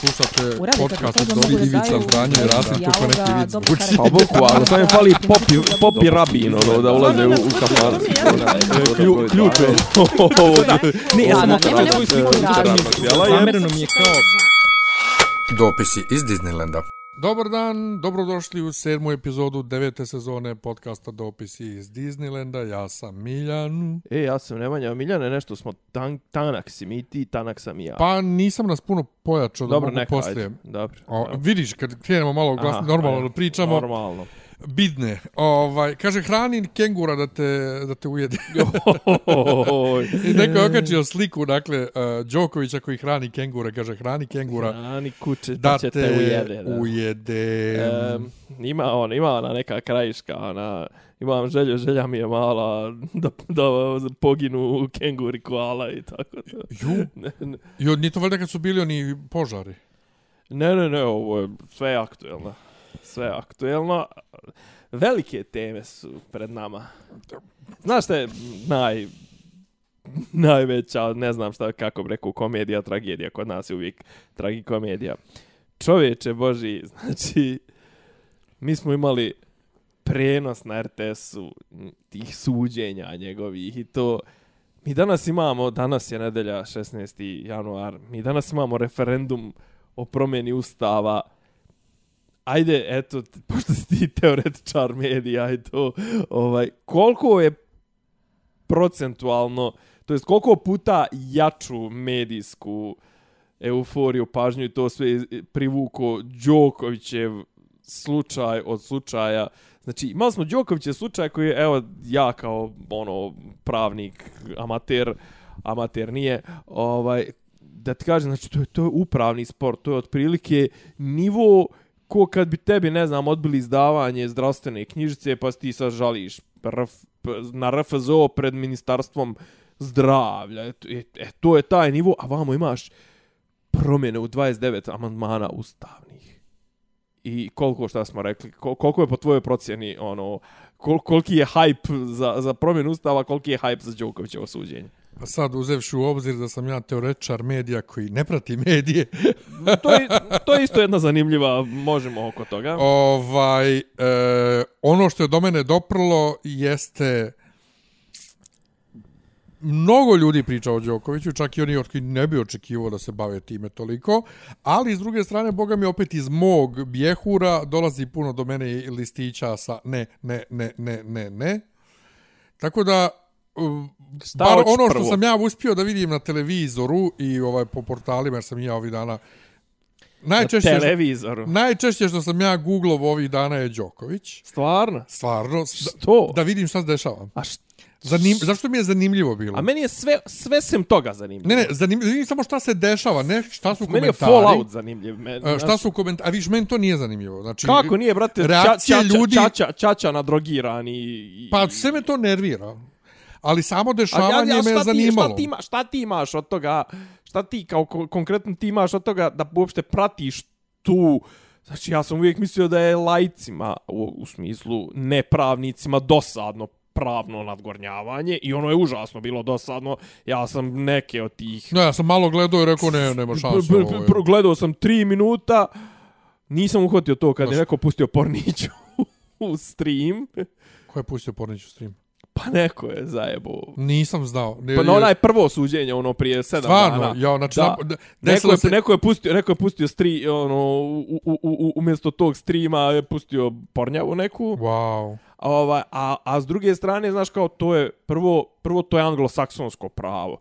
Slušate podcast od da Ivica i dijaloga, Rasim kako neki vic karakter. Pa bukvalno, samo mi fali popi, popi rabin, ono, da ulaze u, u kafan. Klju, ključ je. Ne, ja sam svoju sliku radnju. Jela je. Zamereno mi je kao... Dopisi iz Disneylanda. Dobar dan, dobrodošli u sedmu epizodu devete sezone podcasta Dopisi iz Disneylanda. Ja sam Miljan. E, ja sam Nemanja Miljane, nešto smo tan, tanak si mi ti, tanak sam i ja. Pa nisam nas puno pojačao da Dobro, mogu neka, poslije. ajde. Dobro. O, dobro. vidiš, kad krenemo malo glas, Aha, normalno ajde. pričamo, Normalno. Bidne. Ovaj, kaže, hrani kengura da te, da te ujede. I neko je okačio sliku, dakle, uh, Đokovića koji hrani kengura, kaže, hrani kengura Hrani kuće, da da će te ujede. Da. ujede. Um, ima on, ima ona neka krajiška, ona, imam želju, želja mi je mala da, da poginu kenguri koala i tako to. Ju, Ne, ne, jo, nije to valjda kad su bili oni požari. ne, ne, ne, ovo je sve aktuelno. Sve aktuelno. Velike teme su pred nama. Znaš šta je naj, najveća, ne znam šta, kako bi rekao, komedija, tragedija, kod nas je uvijek tragikomedija. Čovječe Boži, znači, mi smo imali prenos na RTS-u tih suđenja njegovih i to mi danas imamo, danas je nedelja 16. januar, mi danas imamo referendum o promjeni ustava ajde, eto, pošto si ti teoretičar medija i to, ovaj, koliko je procentualno, to jest koliko puta jaču medijsku euforiju, pažnju i to sve privuko Đokovićev slučaj od slučaja. Znači, imali smo Đokovićev slučaj koji je, evo, ja kao, ono, pravnik, amater, amater nije, ovaj, da ti kažem, znači, to je, to je upravni sport, to je otprilike nivo ko kad bi tebi, ne znam, odbili izdavanje zdravstvene knjižice, pa ti sad žališ RF, na RFZO pred ministarstvom zdravlja. E, e, e, to je taj nivo, a vamo imaš promjene u 29 amandmana ustavnih. I koliko šta smo rekli, kol, koliko je po tvojoj procjeni ono, kol, koliki je hype za, za promjenu ustava, koliki je hype za Đokovićevo suđenje? Pa sad, uzevši u obzir da sam ja teoretičar medija koji ne prati medije, To je, to je isto jedna zanimljiva, možemo oko toga. ovaj, e, ono što je do mene doprlo jeste mnogo ljudi priča o Đokoviću, čak i oni od koji ne bi očekivao da se bave time toliko, ali s druge strane, boga mi opet iz mog bjehura dolazi puno do mene listića sa ne, ne, ne, ne, ne, ne. Tako da, Šta bar ono što prvo? sam ja uspio da vidim na televizoru i ovaj po portalima, jer sam ja ovih dana najčešće, Na televizoru. najčešće što sam ja googlov ovih dana je Đoković. Stvarno? Stvarno, Što? da vidim šta se dešava. A, š, Zanim, zašto mi je zanimljivo bilo? a meni je sve, sve sem toga zanimljivo. Ne, ne, zanimljivo, samo šta se dešava, ne šta su Meni je komentari. Fallout zanimljiv. Men, E, šta su komentari? A viš, meni to nije zanimljivo. Znači, Kako nije, brate, reakcije ča, ča, ljudi- čača, čača nadrogiran i... i Pa sve me to nervira. Ali samo dešavanje me je šta ti, zanimalo. šta, ti ima, šta ti imaš od toga, šta ti kao ko- konkretno ti imaš od toga da uopšte pratiš tu, znači ja sam uvijek mislio da je lajcima, u, u smislu nepravnicima, dosadno pravno nadgornjavanje i ono je užasno bilo dosadno. Ja sam neke od tih No, ja sam malo gledao i rekao, ne, nema šanse. Je. p- Gledao sam tri minuta, nisam uhvatio to kad je Znaš- neko pustio Porniću u stream. Ko je pustio Pornić u stream? Pa neko je zajebo. Nisam znao. Ne, Pa na onaj prvo suđenje, ono prije sedam Stvarno, dana. ja, znači, Da. da. Neko je, se, neko je pustio, neko je pustio stri, ono, u, u, u, u, umjesto tog streama je pustio pornjavu neku. Wow. A, ovaj, a, a s druge strane, znaš kao, to je, prvo, prvo to je anglosaksonsko pravo.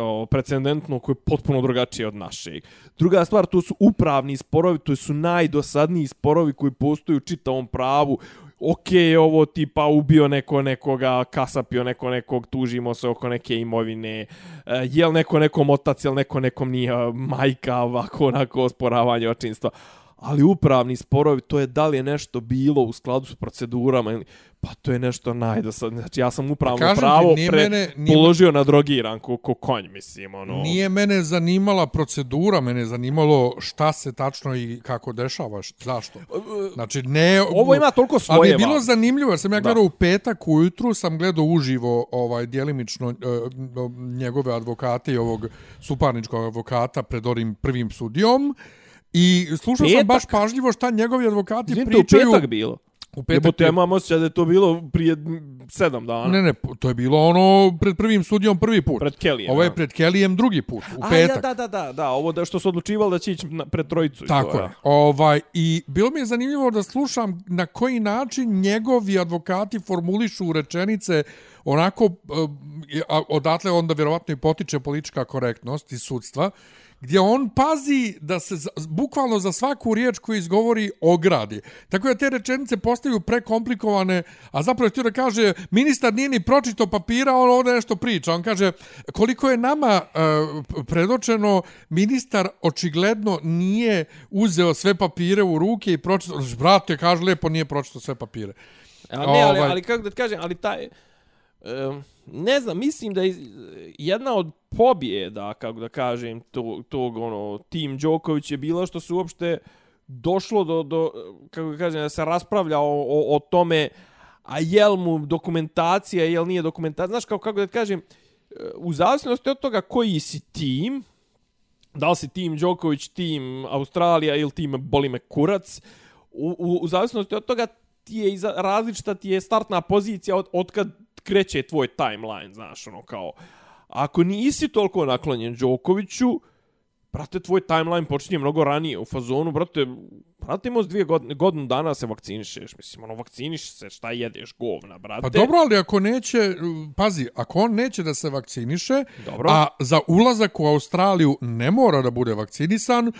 O, precedentno koje je potpuno drugačije od našeg. Druga stvar, to su upravni sporovi, to su najdosadniji sporovi koji postoju u čitavom pravu. Ok, ovo tipa ubio neko nekoga, kasapio neko nekog, tužimo se oko neke imovine, e, jel neko nekom otac, jel neko nekom nije e, majka, ovako, onako, osporavanje očinstva ali upravni sporovi, to je da li je nešto bilo u skladu s procedurama ili pa to je nešto najdosadno. Znači ja sam upravno Kažem ti, pravo nije pre, mene- nije- položio na drogiran ko, ko konj, mislim, ono. Nije mene zanimala procedura, mene je zanimalo šta se tačno i kako dešava, š- zašto. Znači, ne... Ovo ima toliko Ali mi je svojeva. bilo zanimljivo, jer sam ja Da. gledao u petak ujutru, sam gledao uživo ovaj, dijelimično e, njegove advokate i ovog suparničkog advokata pred onim prvim sudijom. I slušao sam Petak? baš pažljivo šta njegovi advokati Izvim, to u pričaju. petak bilo. U petak Jebote, je- ja imam osjećaj da je to bilo prije sedam dana. Ne, ne, to je bilo ono pred prvim sudijom prvi put. Pred Kellyjem, Ovo je pred Kellyjem drugi put, u A, petak. ja, da, da, da, da, ovo da što su odlučivali da će ići na, pred trojicu. i Tako to, je. ja. Ovaj, I bilo mi je zanimljivo da slušam na koji način njegovi advokati formulišu rečenice onako, eh, a odatle onda vjerovatno i potiče politička korektnost iz sudstva, gdje on pazi da se za, bukvalno za svaku riječ koju izgovori ogradi. Tako da te rečenice postaju prekomplikovane, a zapravo htio da kaže ministar nije ni pročito papira, on ovdje nešto priča. On kaže koliko je nama uh, predočeno, ministar očigledno nije uzeo sve papire u ruke i pročito, brate, kaže lepo, nije pročito sve papire. A ne, ali, Ovaj. ali kako da ti kažem, ali taj... Um, ne znam, mislim da je jedna od pobjeda, kako da kažem, tog, tog, ono, Tim Đoković je bila što se uopšte došlo do, do kako da kažem, da se raspravlja o, o, o tome, a jel mu dokumentacija, jel nije dokumentacija, znaš, kako, kako da kažem, e, u zavisnosti od toga koji si tim, da li si tim Đoković, tim Australija ili tim boli me kurac, u, u, u zavisnosti od toga ti je iza, različita ti je startna pozicija od, od kad kreće tvoj timeline, znaš, ono kao, ako nisi toliko naklonjen Đokoviću, brate, tvoj timeline počinje mnogo ranije u fazonu, brate, brate, imao s dvije godine, godinu dana se vakcinišeš, mislim, ono, vakciniš se, šta jedeš, govna, brate. Pa dobro, ali ako neće, pazi, ako on neće da se vakciniše, Dobro. a za ulazak u Australiju ne mora da bude vakcinisan,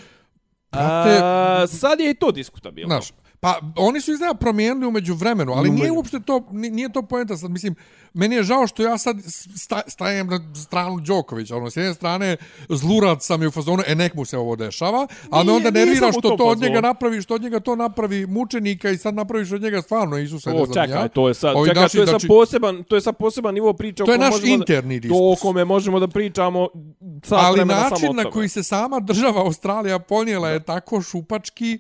brate, A, sad je i to diskutabilno. Znaš, pa oni su izgleda promijenili umeđu vremenu, ali nije uopšte to, ni- nije to poenta. Sad, mislim, meni je žao što ja sad sta, stajem na stranu Đokovića. Ono, s jedne strane, zlurad sam i u fazonu, e, nek mu se ovo dešava, ali me Nije- onda nervira što to od njega napravi, što od njega to napravi mučenika i sad napraviš od njega stvarno Isusa, ne O, znam čekaj, ja. to je sad, Ovi čekaj, naši, to je sad znači, poseban, to je sad poseban nivo priče o To je naš možemo interni da, diskurs. To o kome možemo da pričamo sat ali način na koji se sama država Australija ponijela je tako šupački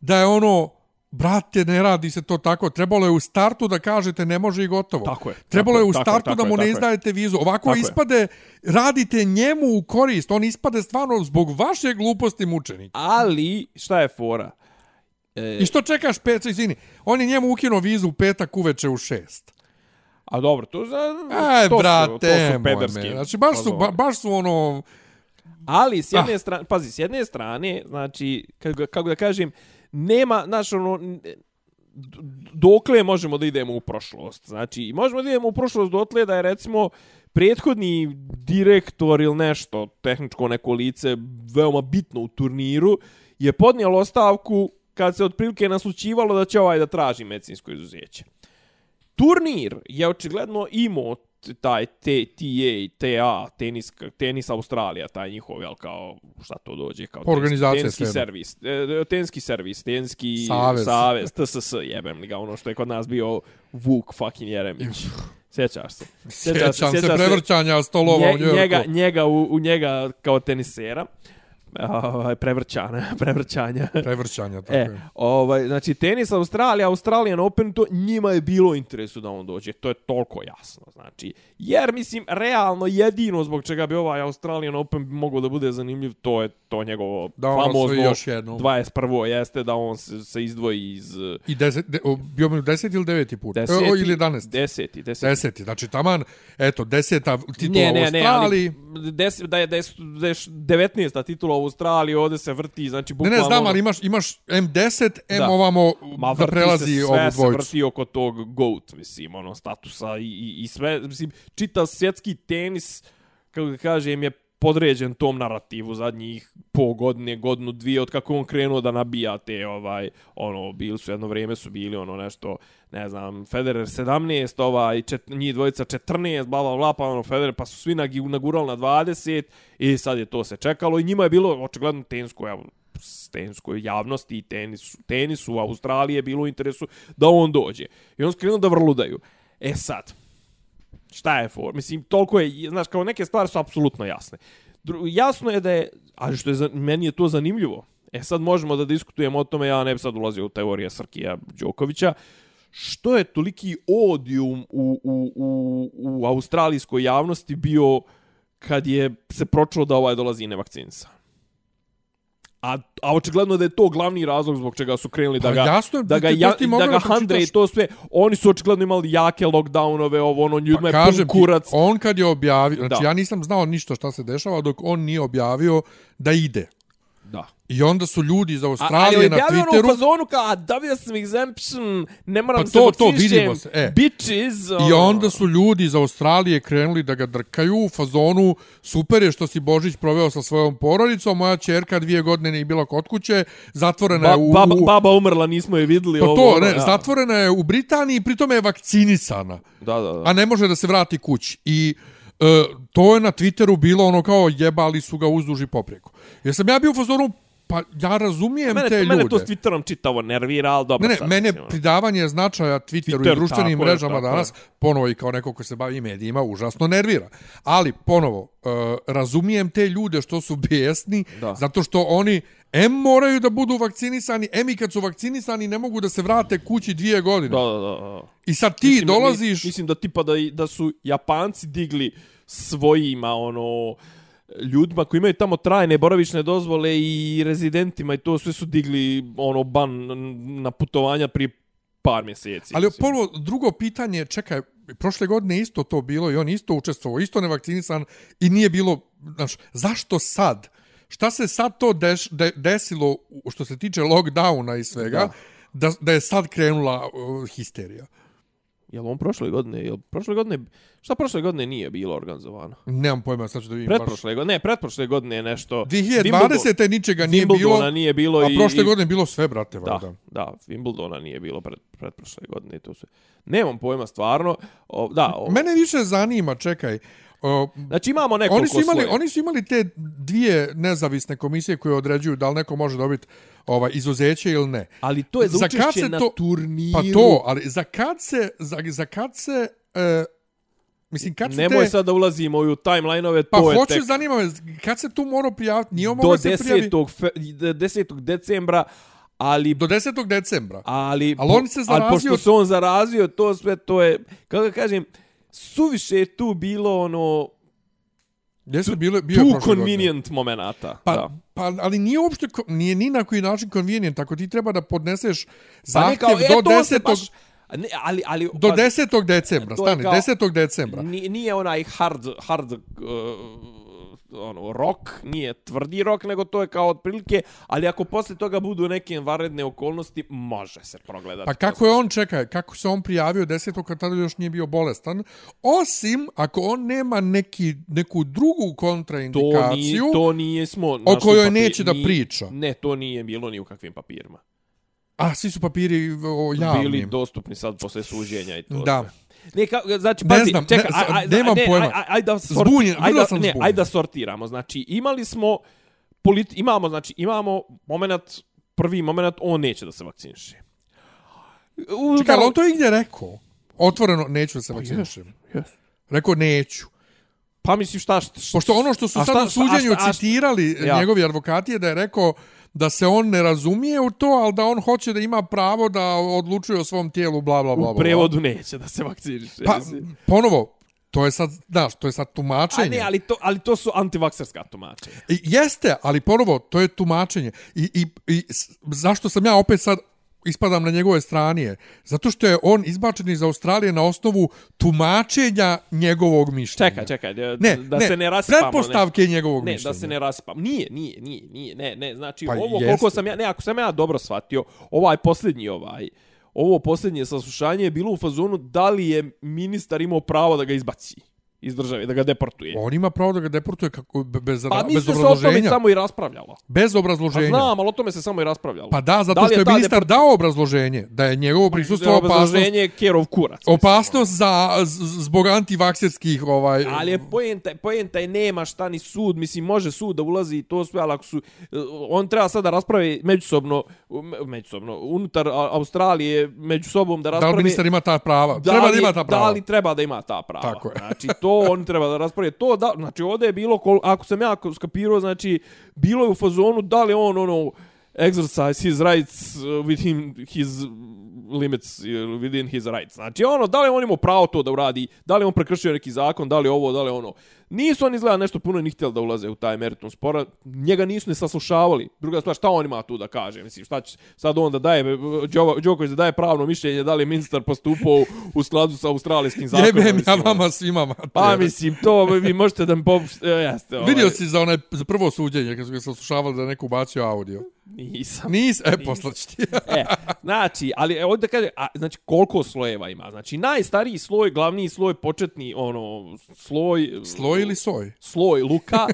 da je ono brate, ne radi se to tako. Trebalo je u startu da kažete ne može i gotovo. Tako je, Trebalo je je, u je, startu tako da je, mu ne tako je. izdajete vizu. Ovako Tako je. ispade, radite njemu u korist. On ispade stvarno zbog vaše gluposti mučenik. Ali, šta je fora? E, I što čekaš pet, izvini, on je njemu ukinuo vizu u petak uveče u šest. a dobro, to za... To su- brate, to su pederski me. Znači, baš su, ba, baš su ono... Ali, s jedne Ah. strane, pazi, s jedne strane, znači, kako, kako da kažem, nema, znaš, ono, dokle možemo da idemo u prošlost. Znači, možemo da idemo u prošlost dotle da je, recimo, prethodni direktor ili nešto, tehničko neko lice, veoma bitno u turniru, je podnijelo ostavku kad se otprilike naslučivalo da će ovaj da traži medicinsko izuzeće. Turnir je očigledno imao taj T- TA, TA, tenis, tenis Australija, taj njihov, jel, kao, šta to dođe, kao tenis- Organizacija tenski sve jedno. servis, e, tenski servis, tenski Savez. savez, TSS, jebem li ga, ono što je kod nas bio Vuk fucking Jeremić. Sjećaš se? Sjećam se prevrćanja stolova u Njujorku. njega, njega u, u njega kao tenisera. Ovaj, prevrćana, prevrćanja. Prevrćanja, tako E, je. ovaj, znači tenis Australija, Australian Open, to njima je bilo interesu da on dođe. To je toliko jasno. Znači, jer mislim, realno jedino zbog čega bi ovaj Australian Open mogao da bude zanimljiv, to je to njegovo Da on famozno još jednu. 21. jeste da on se, se izdvoji iz I deset, de, o, bio mi deset ili deveti put? deseti, E, o, ili 11? Deseti, deseti. Deseti, znači taman, eto, deseta titula Ne, u ne, ne, ali Australiji. des, da je, da je, da je 19. titula u Australiji, ovdje se vrti, znači Ne, bukvalno... ne, znam, ali imaš, imaš M10, M Da. ovamo Ma, da prelazi se, ovu sve se dvojicu. vrti oko tog GOAT, mislim, ono, statusa i, i, i sve, mislim, čitav svjetski tenis, kako da kažem, je podređen tom narativu zadnjih po godine, godinu, dvije, od kako on krenuo da nabija te, ovaj, ono, bili su jedno vrijeme su bili, ono, nešto, ne znam, Federer 17, ovaj, čet, njih dvojica 14, bla, bla, bla, pa ono, Federer, pa su svi nagi- nagurali na 20 i sad je to se čekalo i njima je bilo, očigledno, tenis koja tenskoj javnosti i tenisu, tenisu u Australiji je bilo u interesu da on dođe. I on skrenuo da vrludaju. E sad, šta je for? Mislim, toliko je, znaš, kao neke stvari su apsolutno jasne. Dru, jasno je da je, ali što je, za, meni je to zanimljivo. E sad možemo da diskutujemo o tome, ja ne bi sad ulazio u teorije Srkija Đokovića, što je toliki odium u, u, u, u australijskoj javnosti bio kad je se pročulo da ovaj dolazi nevakcinisan. A, a očigledno da je to glavni razlog zbog čega su krenuli da Pa ga, jasno je, da ga, ja, da ga da handre i pročitaš. to sve. Oni su očigledno imali jake lockdownove, ovo, ono, ljudima Pa je pun kažem ti, kurac. on kad je objavio, znači Da. ja nisam znao ništa šta se dešava dok on nije objavio da ide. I onda su ljudi iz A, ali Australije je na objavio ono u Twitteru fazonu kao, a dobio sam exemption, ne moram Pa se to, to, vidimo se, e. bitches. I ono. onda su ljudi iz Australije krenuli da ga drkaju u fazonu super je što si Božić proveo sa svojom porodicom, moja čerka dvije godine nije bila kod kuće, zatvorena Ba, je u... baba, baba umrla, nismo je videli. Pa ovo, to, ono, ne, ja. zatvorena je u Britaniji, pritome je vakcinisana, Da, da, da. a ne može da se vrati kući. I e, to je na Twitteru bilo ono kao jebali su ga uzduži popreko. Jer sam ja bio u fazonu, pa ja razumijem mene, te ljude. mene to s Twitterom čitavo nervira, ali dobro Ne, ne, sad, mene mislim, ono. pridavanje značaja Twitteru Twitter, i društvenim tako je, mrežama tako je. danas, ponovo i kao neko ko se bavi medijima, užasno nervira. Ali, ponovo, uh, razumijem te ljude što su bijesni, Da. zato što oni M moraju da budu vakcinisani, M i kad su vakcinisani ne mogu da se vrate kući dvije godine. Da, da, da. I sad ti Mislim, dolaziš... mi- Mislim da tipa da, da su Japanci digli svojima, ono, ljudima koji imaju tamo trajne boravišne dozvole i rezidentima i to sve su digli ono ban na putovanja prije par mjeseci. Ali prvo, drugo pitanje, čekaj, prošle godine isto to bilo i on isto učestvovao, isto nevakcinisan i nije bilo, znaš, zašto sad? Šta se sad to deš, de, desilo što se tiče lockdowna i svega, da, da, je sad krenula uh, histerija? Jel on prošle godine, jel prošle godine, šta prošle godine nije bilo organizovano? Nemam pojma, sad ću da vidim baš. Pretprošle godine, ne, pretprošle godine je nešto... 2020. ničega nije bilo, nije bilo a i... prošle i- godine je bilo sve, brate, Da, valjda. da, Wimbledona nije bilo pred, pretprošle godine i to sve. Nemam pojma stvarno. O, da, o, Mene više zanima, čekaj, o, znači imamo nekoliko Oni su imali slojeva. oni su imali te dvije nezavisne komisije koje određuju da li neko može dobiti ovaj izuzeće ili ne. Ali to je za, Za učešće na to- turniru. Pa to, ali za kad se za, za kad se e, mislim kad su Nemoj te sad da ulazimo u timeline-ove, pa to je hoću tek zanima me kad se tu mora prijaviti, nije do moglo se prijavi 10. Fe, 10. decembra, ali do 10. decembra. ali Ali on se ali zarazio- pošto se on zarazio, to sve to je kako kažem suviše je tu bilo ono Jeste bilo bio tu prošle godine. convenient momenata. Pa, da. pa, ali nije uopšte, nije ni na koji način convenient, ako ti treba da podneseš Pa ne zahtjev kao, e, do to se 10. baš- ne, ali, ali, do pa- 10. decembra, stani, kao- 10. decembra. Nije onaj hard, hard uh, ono, rock, nije tvrdi rock, nego to je kao otprilike, ali ako posle toga budu neke vanredne okolnosti, može se progledati. Pa kako je on, čekaj, kako se on prijavio 10. kad tada još nije bio bolestan, osim ako on nema neki, neku drugu to kontraindikaciju, nije, to nije smo o kojoj papir- neće da nije- priča. Ne, to nije bilo ni u kakvim papirima. a svi su papiri o, Bili javnim. dostupni sad posle suđenja i to Da. sve. Ne, ka, znači, Ne pazi, znam, čekaj, ne, aj, aj, nemam ne, pojma. Aj, aj, aj da sorti, Zbunjen, aj da, sam ne, zbunjen. aj da sortiramo. Znači, imali smo, polit, imamo, znači, imamo moment, prvi moment, on neće da se vakciniše. U, Čekaj, ali on to je igdje rekao. Otvoreno, neću da se Pa vakcinišem. jes. Rekao, neću. Pa mislim, šta, šta, šta Pošto ono što su sad u suđenju a šta- a šta- citirali Ja. njegovi advokati je da je rekao da se on ne razumije u to, ali da on hoće da ima pravo da odlučuje o svom tijelu, bla, bla, bla. u prevodu neće da se vakciniše. Pa, ponovo, to je sad, znaš, to je sad A tumačenje. ne, ali to, ali to su antivakserska tumačenja. I, jeste, ali ponovo, to je tumačenje. I, i, i zašto sam ja opet sad ispadam na njegove strane je zato što je on izbačen iz Australije na osnovu tumačenja njegovog mišljenja. Čekaj, čekaj, da, Ne, da ne, se ne rasipamo. pretpostavke njegovog ne, mišljenja. da se ne raspam. Nije, nije, nije, nije, ne, ne, znači Pa ovo jeste. koliko sam ja, ne, ako sam ja dobro shvatio, ovaj posljednji ovaj, ovo posljednje saslušanje je bilo u fazonu da li je ministar imao pravo da ga izbaci. Iz države, da ga deportuje. On ima pravo da ga deportuje kako, be- bez, Pa bez mislim se o tome obrazloženja. samo i raspravljalo. Bez Pa obrazloženja. znam, ali o tome se samo i raspravljalo. Pa da, zato Da što je ta ministar dao obrazloženje da je njegovo prisustvo opasnost, obrazloženje Kerov kurac. opasnost za, zbog antivakserskih ovaj... Ali je pojenta, pojenta je nema šta ni sud, mislim može sud da ulazi i to sve, ali ako su, on treba sada da raspravi međusobno, me- međusobno, unutar Australije među sobom da da raspravi. li ministar ima ta prava? da Treba li, da ima ta prava. Da li treba da ima ta prava. Tako je. Znači, to on treba da raspravi. To da, znači, ovdje je bilo, kol, ako sam ja skapirao, znači, bilo je u fazonu da li on, ono, exercise his rights with within his limits uh, within his rights. Znači ono, da li on ima pravo to da uradi, da li on prekršio neki zakon, da li ovo, da li ono. Nisu oni izgleda nešto puno ni htjeli da ulaze u taj meritum spora. Njega nisu ni saslušavali. Druga stvar, šta on ima tu da kaže? Mislim, šta će sad on da daje, Đoković da daje pravno mišljenje da li je ministar postupao u skladu sa australijskim zakonom. Jebem ja ono. vama svima. mater. Pa mislim, to vi možete da mi popušite. Jeste, ovaj, Vidio si za onaj za prvo suđenje kad su ga saslušavali da neko ubacio audio. Nisam. Nis, e, poslaći ti. e, znači, ali evo da kaže, a, znači koliko slojeva ima? Znači najstariji sloj, glavni sloj, početni ono sloj Sloj ili soj? sloj Luka,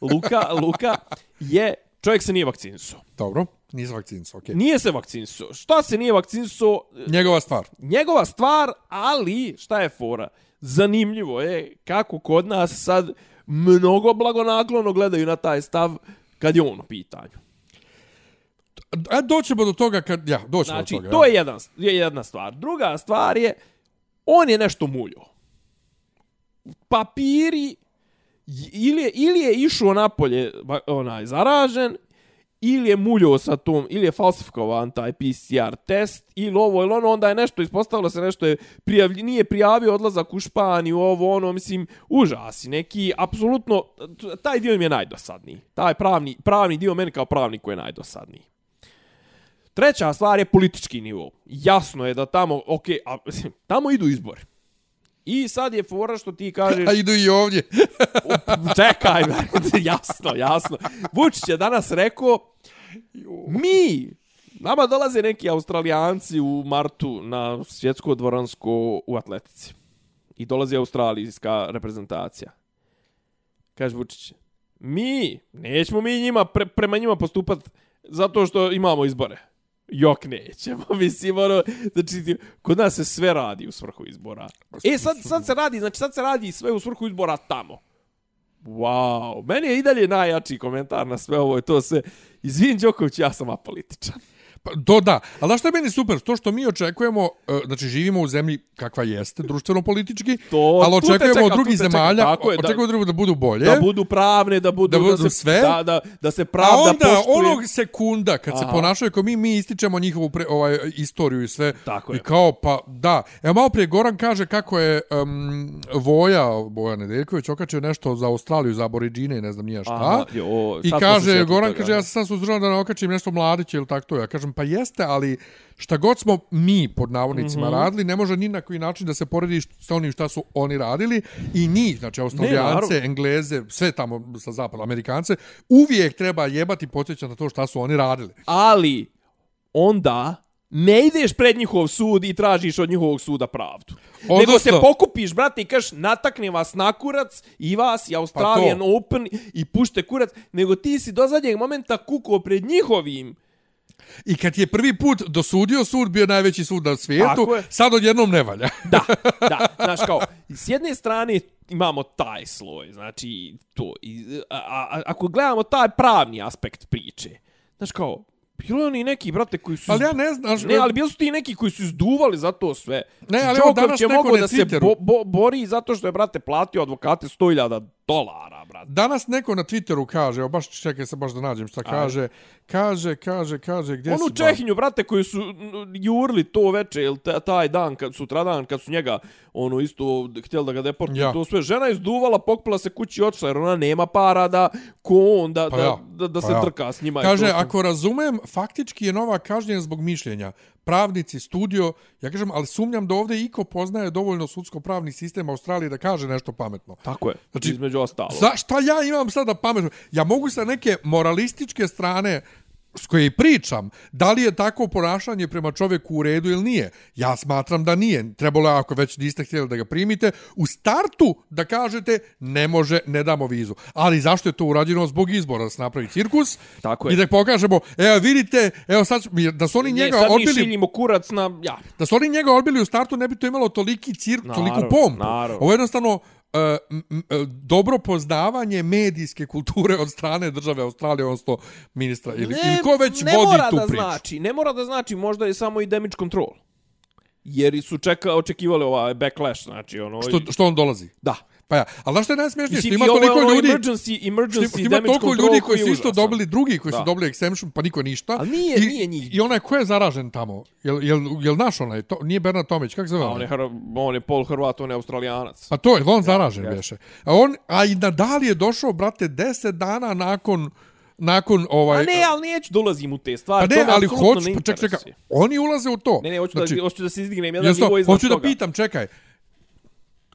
Luka, Luka je čovjek se nije vakcinisao. Dobro, nisam vakcinca, okej. Nije se vakcinisao. Šta se nije vakcinisao? Njegova stvar. Njegova stvar, ali šta je fora? Zanimljivo je kako kod nas sad mnogo blagonaklono gledaju na taj stav kad je on u pitanju. A doćemo do toga kad... Ja, doćemo Znači, do toga. to ja. je jedan, je jedna stvar. Druga stvar je, on je nešto muljo. Papiri, ili je, ili je išao napolje onaj zaražen, ili je muljo sa tom, ili je falsifikovan taj PCR test, ili ovo, ili ono, onda je nešto, ispostavilo se nešto je prijavlj, nije prijavio odlazak u Španiju, ovo, ono, mislim, užasi neki, apsolutno, taj dio mi je najdosadniji. Taj pravni, pravni dio meni kao pravniku je najdosadniji. Treća stvar je politički nivo. Jasno je da tamo, ok, a, mislim, tamo idu izbori. I sad je fora što ti kažeš... A idu i ovdje. Čekaj, jasno, jasno. Vučić je danas rekao, mi, nama dolaze neki australijanci u martu na svjetsko dvoransko u atletici. I dolazi australijska reprezentacija. Kaže Vučić, mi, nećemo mi njima, pre, prema njima postupat zato što imamo izbore. Jok nećemo, mislim, ono, znači, kod nas se sve radi u svrhu izbora. E, sad, sad se radi, znači, sad se radi sve u svrhu izbora tamo. Wow, meni je i dalje najjači komentar na sve ovo i to se, izvin Đoković, ja sam apolitičan. Pa, to da. Ali znaš što je meni super? To što mi očekujemo, e, znači živimo u zemlji kakva jeste, društveno-politički, To- ali očekujemo čeka, od drugih čeka, zemalja, tako je, da- očekujemo od drugih da budu bolje. Da budu pravne, da budu, Da budu se, sve. Da, da, da se A pravda onda, poštuje. onog sekunda, kad se Aha. ponašaju kao mi, mi ističemo njihovu pre, ovaj, istoriju i sve. Tako I je. kao, pa da. Evo malo prije Goran kaže kako je um, Voja, Bojan Nedeljković, okačio nešto za Australiju, za aboriđine i ne znam nije šta. Aha, jo, I se kaže, Goran toga. kaže, ja sam sad suzdržan da ne okačim nešto mladiće ili tako to. Ja kažem, pa jeste, ali šta god smo mi, pod navodnicima, mm -hmm. radili, ne može ni na koji način da se poredi sa onim šta su oni radili. I njih, znači Australijance. Engleze, sve tamo sa zapada, Amerikance, uvijek treba jebati i podsjećati na to šta su oni radili. Ali, onda, ne ideš pred njihov sud i tražiš od njihovog suda pravdu. Odnosno- Nego se pokupiš, brate, i kažeš, natakne vas na kurac, i vas, i Australian Pa to. Open, i pušte kurac, nego ti si do zadnjeg momenta kuko pred njihovim I kad je prvi put dosudio sud, bio najveći sud na svijetu, sad odjednom ne valja. Da, da, znaš kao, s jedne strane imamo taj sloj, znači to, i, a, a, ako gledamo taj pravni aspekt priče, znaš kao, bilo oni neki, brate, koji su... Ali ja ne znam, Ne, ali bili su ti neki koji su izduvali za to sve. Ne, ali evo danas neko mogao na da se bo, bo, bori zato što je, brate, platio advokate 100.000 dolara, brate. Danas neko na Twitteru kaže, evo baš čekaj se baš da nađem šta kaže, kaže, kaže, kaže, gdje Onu si ba- Čehinju, brate, koji su jurli to veče, ili ta- taj dan, kad, sutradan, kad su njega, ono, isto, htjeli da ga deportuju, Ja. to sve, žena izduvala, pokupila se kući i otišla, jer ona nema para da, ko on, da, Pa da, ja, da, da pa se ja. trka s njima. Kaže, to ako razumem, faktički je nova kažnjen zbog mišljenja. Pravnici, studio, ja kažem, ali sumnjam da ovdje iko poznaje dovoljno sudsko-pravni sistem Australije da kaže nešto pametno. Tako je, Znači, između ostalo. Za šta ja imam sada pametno? Ja mogu sa neke moralističke strane s koje pričam, da li je tako ponašanje prema čovjeku u redu ili nije? Ja smatram da nije. Trebalo je, ako već niste htjeli da ga primite, u startu da kažete ne može, ne damo vizu. Ali zašto je to urađeno zbog izbora da se napravi cirkus? Tako je. I da kažemo, evo vidite, evo sad, da su oni njega ne, sad odbili... mi šiljimo kurac na... Ja. Da su oni njega odbili u startu, ne bi to imalo toliki cirk, Naravno, toliku pompu. naravno. Ovo je jednostavno m, m, dobro poznavanje medijske kulture od strane države Australije, odnosno ministra ili, ili ko već ne vodi mora tu da priču. Znači, ne mora da znači, možda je samo i damage control. Jer su čeka, očekivali ovaj backlash, znači ono... Što, što on dolazi? Da. Pa ja, ali znaš što je najsmješnije? Što Mislim, ima i ovo je toliko ono ljudi... Emergency, emergency Što ima toliko ljudi koji su isto dobili, drugi koji Da. su dobili exemption, pa niko ništa. Ali nije- I, nije njih. I onaj ko je zaražen tamo? Jel, jel, jel naš onaj? To, nije Bernard Tomić, kako se zove? On je, on je pol Hrvat, on je Australijanac. Pa to je, on zaražen jeste. beše. A on, a i nadal je došao, brate, 10 dana nakon nakon ovaj A ne, ali neću da ulazim u te stvari. pa ne, ali hoću, pa ček, čekaj, interesuje. oni ulaze u to. Ne, ne, hoću, znači, da, hoću da se izdignem jedan nivo iznad hoću da toga. pitam, čekaj,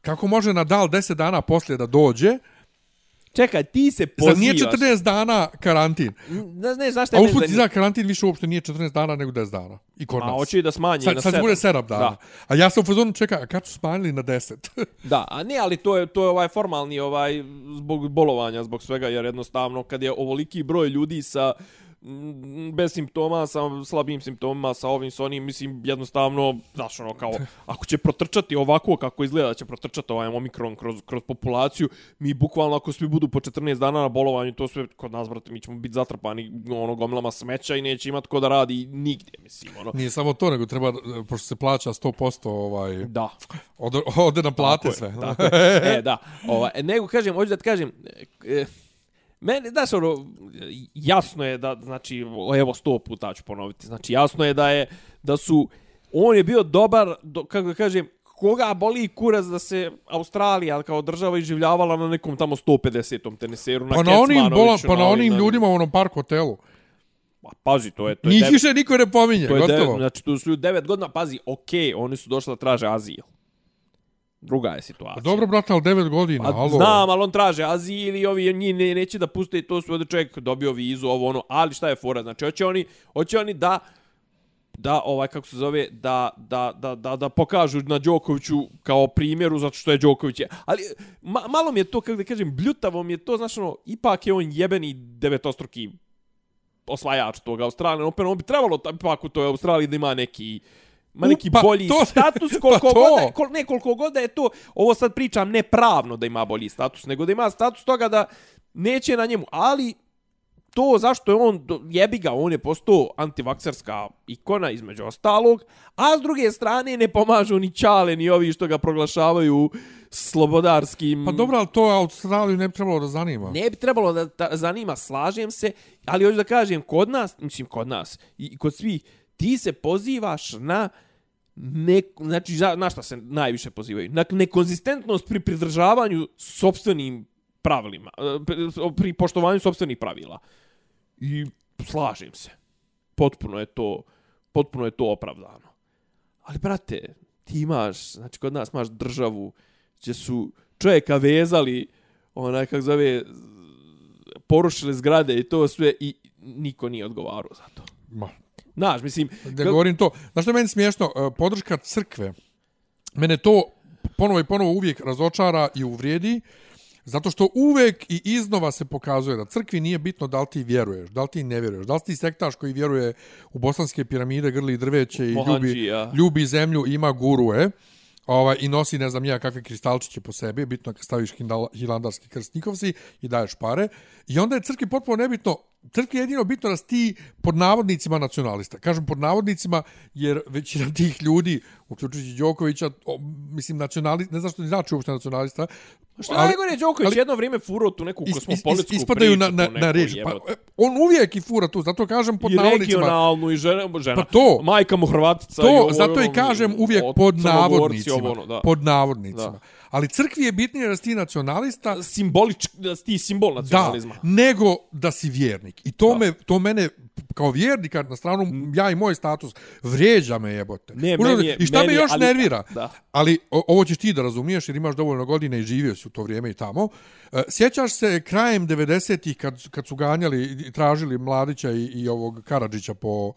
kako može Nadal 10 dana poslije da dođe, Čekaj, ti se Zar pozivaš. nije 14 dana karantin? Ne, ne, znaš šta A je usput za karantin više uopšte nije 14 dana nego 10 dana. I kod A nas. hoće i da smanje Sad, na sad sedam. bude 7 dana. Da. A ja sam u fazonu, čekaj, a kad su smanjili na 10? Da, a ne, ali to je to je ovaj formalni ovaj zbog bolovanja, zbog svega jer jednostavno kad je ovoliki broj ljudi sa bez simptoma, sa slabim simptomima, sa ovim, sa onim, mislim, jednostavno, znaš, ono, kao, ako će protrčati ovako kako izgleda, da će protrčati ovaj omikron kroz, kroz populaciju, mi bukvalno, ako svi budu po 14 dana na bolovanju, to sve kod nas, brate, mi ćemo biti zatrpani, ono, gomilama smeća i neće imat ko da radi nigdje, mislim, ono. Nije samo to, nego treba, pošto se plaća 100% ovaj, Da. ode, ode na plate Tako je, sve. Tako je. E, da. Ova, nego, kažem, hoću da ti kažem, e, meni, znaš, ono, jasno je da, znači, evo sto puta ću ponoviti, znači, jasno je da je, da su, on je bio dobar, do, kako da kažem, koga boli kurac da se Australija kao država iživljavala na nekom tamo 150. teniseru na Pa na onim, bola, pa na onim na- ljudima u onom park hotelu. Pa, pazi, to je, to je Njih devet- više niko ne pominje, To je gotovo. devet, znači, tu su ljudi devet godina, pazi, okej, oni su došli da traže azil. Druga je situacija. Pa dobro, brate, ali 9 godina, A, alo. znam, ali on traže azil i ovi njih ne, neće da puste to su ovdje čovjek dobio vizu, ovo ono, ali šta je fora? Znači, hoće oni, hoće oni da da ovaj kako se zove da da da da da pokažu na Đokoviću kao primjeru zato što je Đoković je. Ali ma, malo mi je to kako da kažem bljutavo mi je to znači ono ipak je on jebeni devetostruki osvajač tog Australije, opet on bi trebalo ipak u toj Australiji da ima neki ma neki Pa, bolji to- status pa koliko to. god kol, ne koliko god da je to ovo sad pričam ne pravno da ima bolji status nego da ima status toga da neće na njemu ali to zašto je on jebi ga on je postao antivakserska ikona između ostalog a s druge strane ne pomažu ni čale ni ovi što ga proglašavaju slobodarskim Pa dobro, ali to Australiju ne bi trebalo da zanima. ne bi trebalo da, da zanima, slažem se, ali hoću da kažem, kod nas, mislim kod nas i kod svih, ti se pozivaš na ne, znači, za- na šta se najviše pozivaju? Na nekonzistentnost pri pridržavanju sobstvenim pravilima, e, pri- pri poštovanju sobstvenih pravila. I slažem se. Potpuno je to, potpuno je to opravdano. Ali, brate, ti imaš, znači, kod nas imaš državu gdje su čovjeka vezali, onaj, kako zove, porušili zgrade i to sve i niko nije odgovarao za to. Ma, Znaš, mislim, da govorim to. Znaš što je meni smiješno? E, Podrška crkve. Mene to ponovo i ponovo uvijek razočara i uvrijedi. Zato što uvek i iznova se pokazuje da crkvi nije bitno da li ti vjeruješ, da li ti ne vjeruješ, da li ti sektaš koji vjeruje u bosanske piramide, grli drveće i ljubi, ljubi zemlju, ima gurue ovaj, i nosi ne znam ja kakve kristalčiće po sebi, bitno je kad staviš hilandarski krstnikov si i daješ pare. I onda je crkvi potpuno nebitno, crkvi je jedino bitno da si ti pod navodnicima nacionalista. Kažem pod navodnicima jer većina tih ljudi, uključujući Đokovića, o, mislim nacionalista, ne znam što ni znači uopšte nacionalista, Što ali, najgore, Đoković ali- jedno vrijeme furao tu neku is, kosmopolitsku is, ispadaju priču. na, na, na reč. Pa, e, on uvijek i fura tu, zato kažem pod I navodnicima. regionalnu i žena, žena. Pa to. Majka mu Hrvatica. i To, ovo, zato i kažem uvijek od- pod navodnicima. ovo, ono, da. Pod navodnicima. Da. Ali crkvi je bitnije da si ti nacionalista Simbolič, da si ti simbol da, nacionalizma. nego da si vjernik. I to, me, to mene kao vjernika na stranu, ja i moj status, vrijeđa me jebote. Ne, Užasno- meni je- I šta meni me još ali- nervira? da. Ali o, ovo ćeš ti da razumiješ jer imaš dovoljno godine i živio si u to vrijeme i tamo. E, Sjećaš se krajem 90-ih kad, kad su ganjali i tražili Mladića i, i ovog Karadžića po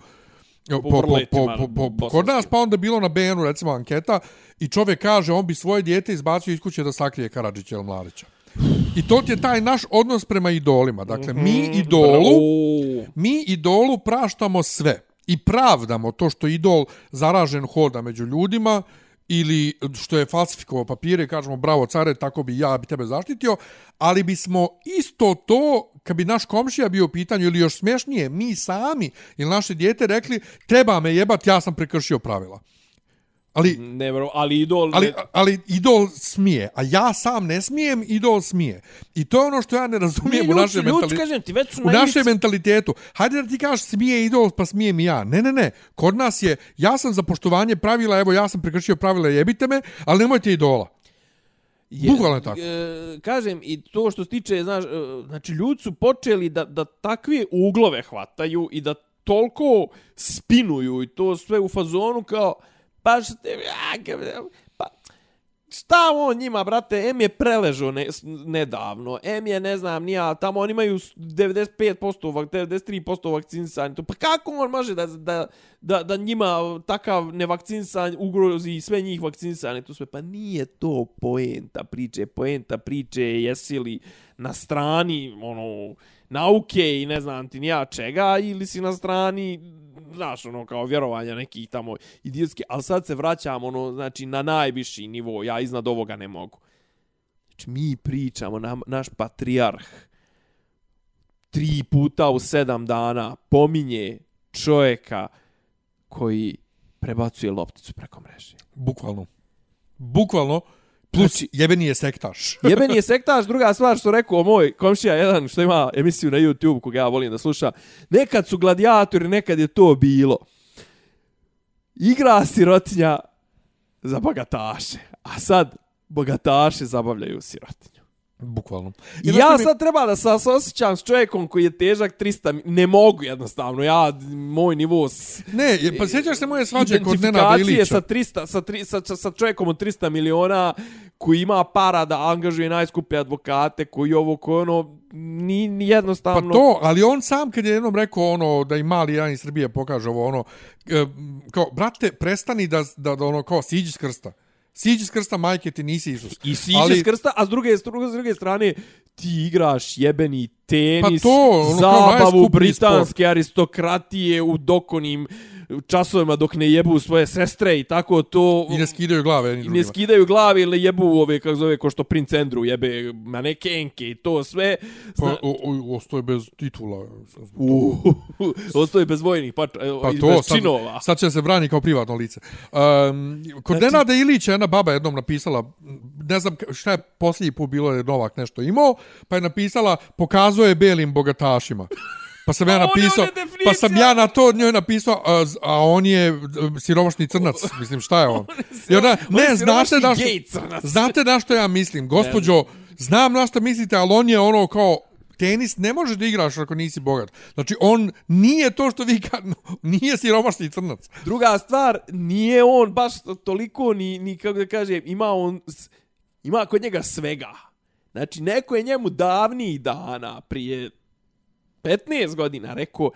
po, po, po, po, po, po, kod nas pa onda bilo na BN-u recimo anketa i čovjek kaže on bi svoje dijete izbacio iz kuće da sakrije Karadžića ili Mladića. I to je taj naš odnos prema idolima. Dakle, mi idolu, O, mi idolu praštamo sve i pravdamo to što idol zaražen hoda među ljudima ili što je falsifikovao papire kažemo bravo care, tako bi ja bi tebe zaštitio, ali bismo isto to, kad bi naš komšija bio u pitanju ili još smješnije, mi sami ili naše dijete rekli treba me jebat, ja sam prekršio pravila. Ali, ne, bro, ali idol... ali, ne- ali idol smije, a ja sam ne smijem, idol smije. I to je ono što ja ne ne, razumijem u ljudi, našem ljudi, su, mentalitetu kažem ti, već su u na našem mentalitetu. Hajde da ti kažeš smije idol, pa smijem i ja. Ne, ne, ne. Kod nas je, ja sam za poštovanje pravila, evo ja sam prekršio pravila, jebite me, ali nemojte idola. Je, Bukvalno je tako. e, kažem, i to što se tiče, znaš, e, znači, ljudi su počeli da, da takve uglove hvataju i da toliko spinuju i to sve u fazonu kao, pa što te, šta on njima, brate, M je preležao ne, nedavno, M je, ne znam, nija, tamo oni imaju 95%, vak, 93% vakcinisanja, to, pa kako on može da, da, da, da njima takav nevakcinisan ugrozi sve njih vakcinisanje, to sve, pa nije to poenta priče, poenta priče jesi li na strani, ono, nauke i ne znam ti nija čega, ili si na strani znaš, ono, kao vjerovanja nekih tamo idiotski, ali sad se vraćamo, ono, znači, na najviši nivo, ja iznad ovoga ne mogu. Znači, mi pričamo, nam, naš patrijarh tri puta u sedam dana pominje čovjeka koji prebacuje lopticu preko mreže. Bukvalno. Bukvalno. Plus, Znači- jebeni je sektaš. Jebeni je sektaš, druga stvar što rekao moj komšija jedan što ima emisiju na YouTube koga ja volim da sluša. Nekad su gladijatori, nekad je to bilo. Igra sirotinja za bogataše. A sad bogataše zabavljaju sirotinju. Bukvalno. I ja mi- sad treba da se osjećam s čovjekom koji je težak 300... mi- Ne mogu jednostavno. Ja, moj nivo... S... Ne, je- pa sjećaš se moje svađe kod Nenada identifikacije Ilića. sa 300 sa, tri, sa, sa, čovjekom od 300 miliona koji ima para da angažuje najskuplje advokate, koji ovo, koji ono, ni, ni Pa jednostavno... to, ali on sam kad je jednom rekao ono da i mali jedan iz Srbije pokaže ovo ono e, kao brate prestani da da, da ono kao siđi s krsta. Siđi s krsta majke ti nisi Isus. I siđe Ali- s krsta, a s druge, s druge, s druge strane ti igraš jebeni tenis, Pa to, ono zabavu britanske aristokratije u dokonim časovima dok ne jebu svoje sestre i tako to... I ne skidaju glave I ne skidaju glavi ili jebu ove, kako zove, ko što princ Andrew jebe manekenke i to sve. Pa, Zna, o, o, ostoje bez titula. u, ostoji bez vojnih pa, Pa i to, bez sad, činova. sad će se brani kao privatno lice. Um, kod Znači- Nenada Ilića jedna baba jednom napisala, ne znam šta je posljednji put bilo je Novak nešto imao, pa je napisala pokazuje belim bogatašima. Pa sam ja napisao, pa sam ja na to njoj napisao, a, a on je e, siromašni crnac, mislim šta je on? I ona, ne, znate na što, znate na što ja mislim, gospođo, znam na što mislite, ali on je ono kao, tenis ne može da igraš ako nisi bogat. Znači, on nije to što vi ka... nije siromašni crnac. Druga stvar, nije on baš toliko ni, ni kako da kažem, ima on, ima kod njega svega. Znači, neko je njemu davnih dana, prije 15 godina, rekao,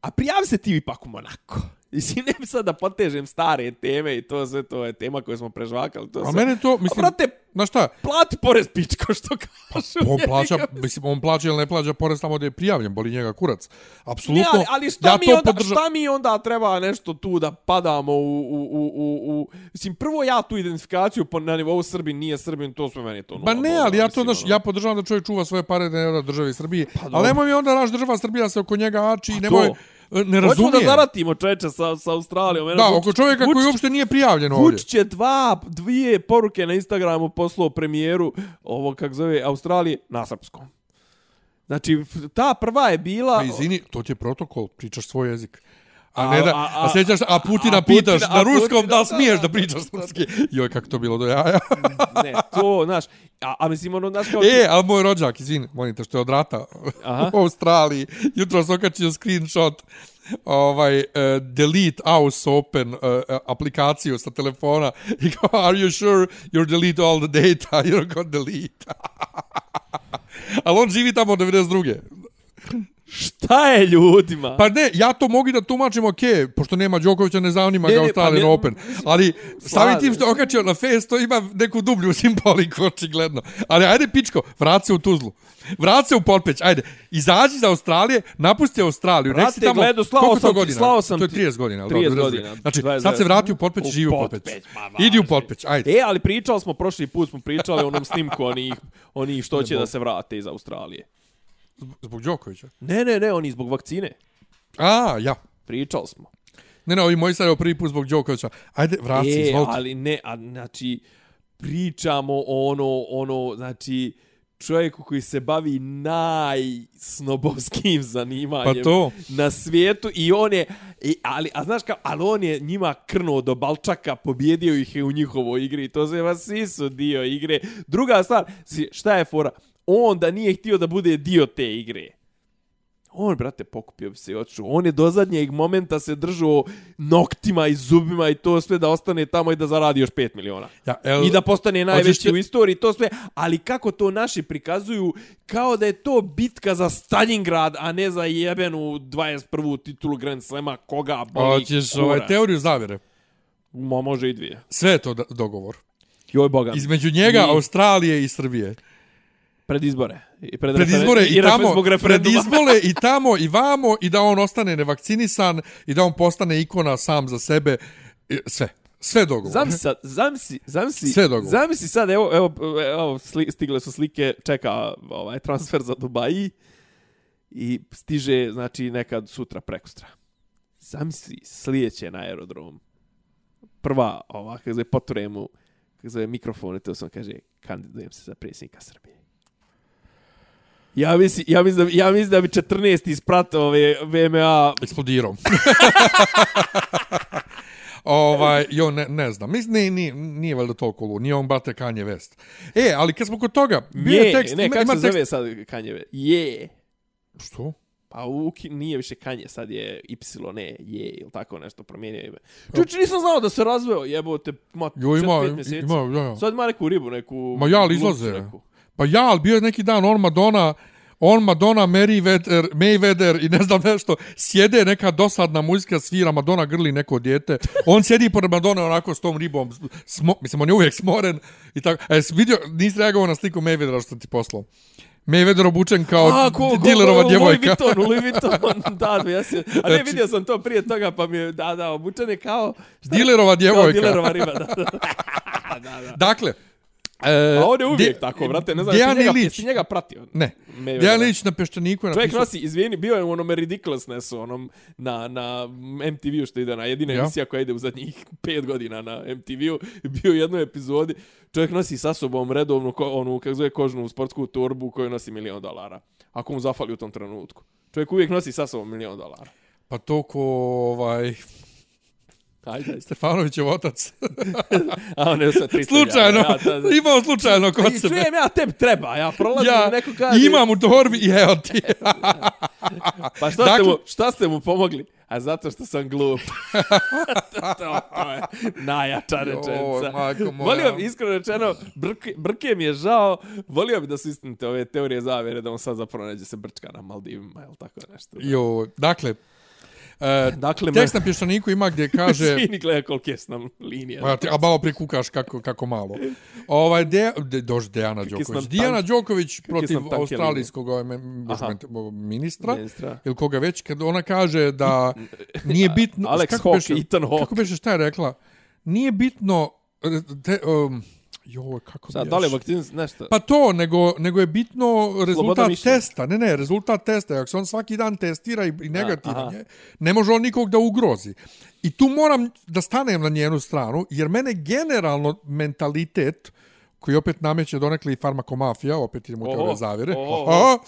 a prijavi se ti ipak u Monako. Mislim, ne bi sad da potežem stare teme i to sve, to je tema koju smo prežvakali. To A sve. mene to, A, mislim, brate, znaš šta, plati porez pičko, što kažu. on plaća, mislim, on plaća ili ne plaća porez tamo gdje je prijavljen, boli njega kurac. Ne, Apsolutno, ali, ali šta, ja mi onda, podržam. šta mi onda treba nešto tu da padamo u, u, u, u, u... Mislim, prvo ja tu identifikaciju po, na nivou Srbin, nije Srbin, to sve meni to. Ba nula ne, bola, ali ja to, znaš, ono. ja podržavam da čovjek čuva svoje pare da ne da državi Srbije. Pa dobro. ali nemoj mi onda naš država Srbija se oko njega ači i Pa nemoj, to. E, ne Hoćemo razumijem. da zaratimo čeče sa, sa Australijom. Eno, Da, oko čovjeka koji Vučić- uopšte nije prijavljen ovdje. Vučić je dva, dvije poruke na Instagramu poslao premijeru ovo, kak zove, Australije, na srpskom. Znači, ta prva je bila... Pa izvini, to ti je protokol, pričaš svoj jezik. A, ne da, a, a, a, sjećaš, a Putina a pitaš Putina- na a ruskom Putina- da li smiješ da pričaš srpski. Joj, kako to bilo do jaja. ne, to, znaš, a, a mislim, ono, znaš kao... e, ali moj rođak, izvini, molim te, što je od rata Aha. u Australiji, jutro sam okačio screenshot ovaj uh, delete aus open uh, aplikaciju sa telefona i kao are you sure you delete all the data you're going delete ali on živi tamo od 92. Šta je ljudima? Pa ne, ja to mogu da tumačim ok, pošto nema Đokovića, ne zanima Ne, ga Australian pa ne- Open. Ali samim tim što okačio na face, to ima neku dublju simboliku, očigledno. Ali ajde, pičko, vrat se u Tuzlu. Vrat se u Potpeć, ajde. Izađi iz Australije, napusti Australiju. si Brate, tamo, gledo, slao sam ti- slao sam To je ti- 30 godina. ali 30 dobro, godina. Znači, 29. sad se vrati u Potpeć i živi u Potpeć. Idi u. Potpeć, ajde. E, ali pričali smo, prošli put smo pričali o onom snimku onih, onih što će da se vrate iz Australije. Zbog Đokovića. Ne, ne, ne, oni zbog vakcine. A, ja. Pričali smo. Ne, ne, ovi moji sad je prvi put zbog Đokovića. Ajde, vrati se, E, izvolite. ali ne, a, znači, pričamo ono, ono, znači, čovjeku koji se bavi najsnobovskim zanimanjem Pa to. na svijetu i on je, i, ali, a znaš kao, ali on je njima krnuo do Balčaka, pobjedio ih je u njihovoj igri, to se vas svi su dio igre. Druga stvar, šta je fora? On da nije htio da bude dio te igre. On, brate, pokupio bi se i otišao. On je do zadnjeg momenta se držao noktima i zubima i to sve da ostane tamo i da zaradi još 5 miliona. Ja, el, I da postane najveći ti- u istoriji, to sve. Ali kako to naši prikazuju kao da je to bitka za Stalingrad, a ne za jebenu 21. titulu Grand Slema, koga boli Hoćeš ovaj, teoriju zavere. Mo, može i dvije. Sve je to dogovor. Joj boga. Između njega, I- Australije i Srbije. Pred izbore. I pred, Pred izbore i, refer- tamo, zbog pred izbore i tamo i vamo i da on ostane nevakcinisan i da on postane ikona sam za sebe. I Sve. Sve dogovor. Zamisli sad, zamisli, zamisli, Sve dogovor. zamisli sad, evo, evo, evo sli, stigle su slike, čeka ovaj transfer za Dubaji i stiže, znači, nekad sutra, prekustra. Zamisli, slijeće na aerodrom. Prva, ova, kako zove, poture mu, kako zove, mikrofon i to sam kaže, kandidujem se za predsjednika Srbije. Ja mislim, ja mislim, da, ja mislim da bi 14 ispratio ove VMA Eksplodirao. ovaj, jo, ne, ne znam. Mislim, ne, nije, nije valjda toliko lud. Nije on brate Kanye West. E, ali kad smo kod toga, bio je, je tekst, ne, kako ima se tekst... zove sad Kanjeve? Je. Što? Pa uki, nije više Kanje, sad je Y, ne, je, ili tako nešto, promijenio ime. Čuči, nisam znao da se razveo, jebote, ma, Jo, ima, 4-5 mjeseci. ima, ja, ja. Sad ima neku ribu, neku... Ma ja, ali izlaze. neku. Pa ja, ali bio je neki dan on Madonna, on Madonna, Merriweather, Mayweather i ne znam nešto, sjede neka dosadna muzika, svira, Madonna grli neko dijete, on sjedi pored Madonna onako s tom ribom, smo, mislim, on je uvijek smoren i tako. E, vidio, nisi reagovao na sliku Mayweathera što ti poslao. Mayweather obučen kao A, ko, dilerova ko, djevojka. Louis Vuitton, Louis Vuitton, da, ja se, a ne Znači- vidio sam to prije toga, pa mi je, da, da, obučen je kao... šta? Dilerova Kao djevojka. dilerova riba, da, da. da, da. Dakle, e, A on je uvijek De- tako, brate, ne znam, jesi njega, Ilić. njega pratio? Ne. Dejan Ilić na Peščaniku je Čovjek napisao... nosi, izvijeni, bio je u onome Ridiculousnessu, onom na, na MTV-u što ide na jedina Ja. emisija koja ide u zadnjih pet godina na MTV-u. Bio u jednoj epizodi, čovjek nosi sa sobom redovnu, ko, onu, kako zove, kožnu sportsku torbu koju nosi milion dolara. Ako mu zafali u tom trenutku. Čovjek uvijek nosi sa sobom milion dolara. Pa to ko ovaj, Ajde, ajde. Stefanovićev otac. A on je sve 300 slučajno, Ja, da, da. imao slučajno kod I sebe. čujem ja, tebi treba, ja prolazim, Ja neko kaže... imam u torbi i evo ti. Pa šta, Dakle- ste mu, šta ste mu pomogli? A zato što sam glup. to, to je najjača rečenica. moja. Volio bi, iskreno rečeno, brke, brke mi je žao, volio bi da su istinite ove teorije zavere, da on sad zapravo neđe se brčka na Maldivima, ili tako nešto. Jo, dakle, e, Dakle, tekst na pješčaniku ima gdje kaže... Svini gleda koliko je s nam linija. Pa a malo prikukaš kako, kako malo. Ovaj, de, de, dođe Dejana Đoković. sam Dijana tank- Đoković protiv australijskog ovaj, ministra. Ministra. Ili koga već, kad ona kaže da nije bitno... Alex kako Hawke, beše- Ethan Hawke. Kako beše, šta je rekla? Nije bitno... e, Te, um, joj, kako Sad, da li je vakcin, nešto? Pa to, nego, nego je bitno rezultat testa. Ne, ne, rezultat testa. Ako se on svaki dan testira i, i negativan je, ne može on nikog da ugrozi. I tu moram da stanem na njenu stranu, jer mene generalno mentalitet, koji opet nameće donekle i farmakomafija, opet idemo u Oho, teorije zavire, oho. aha,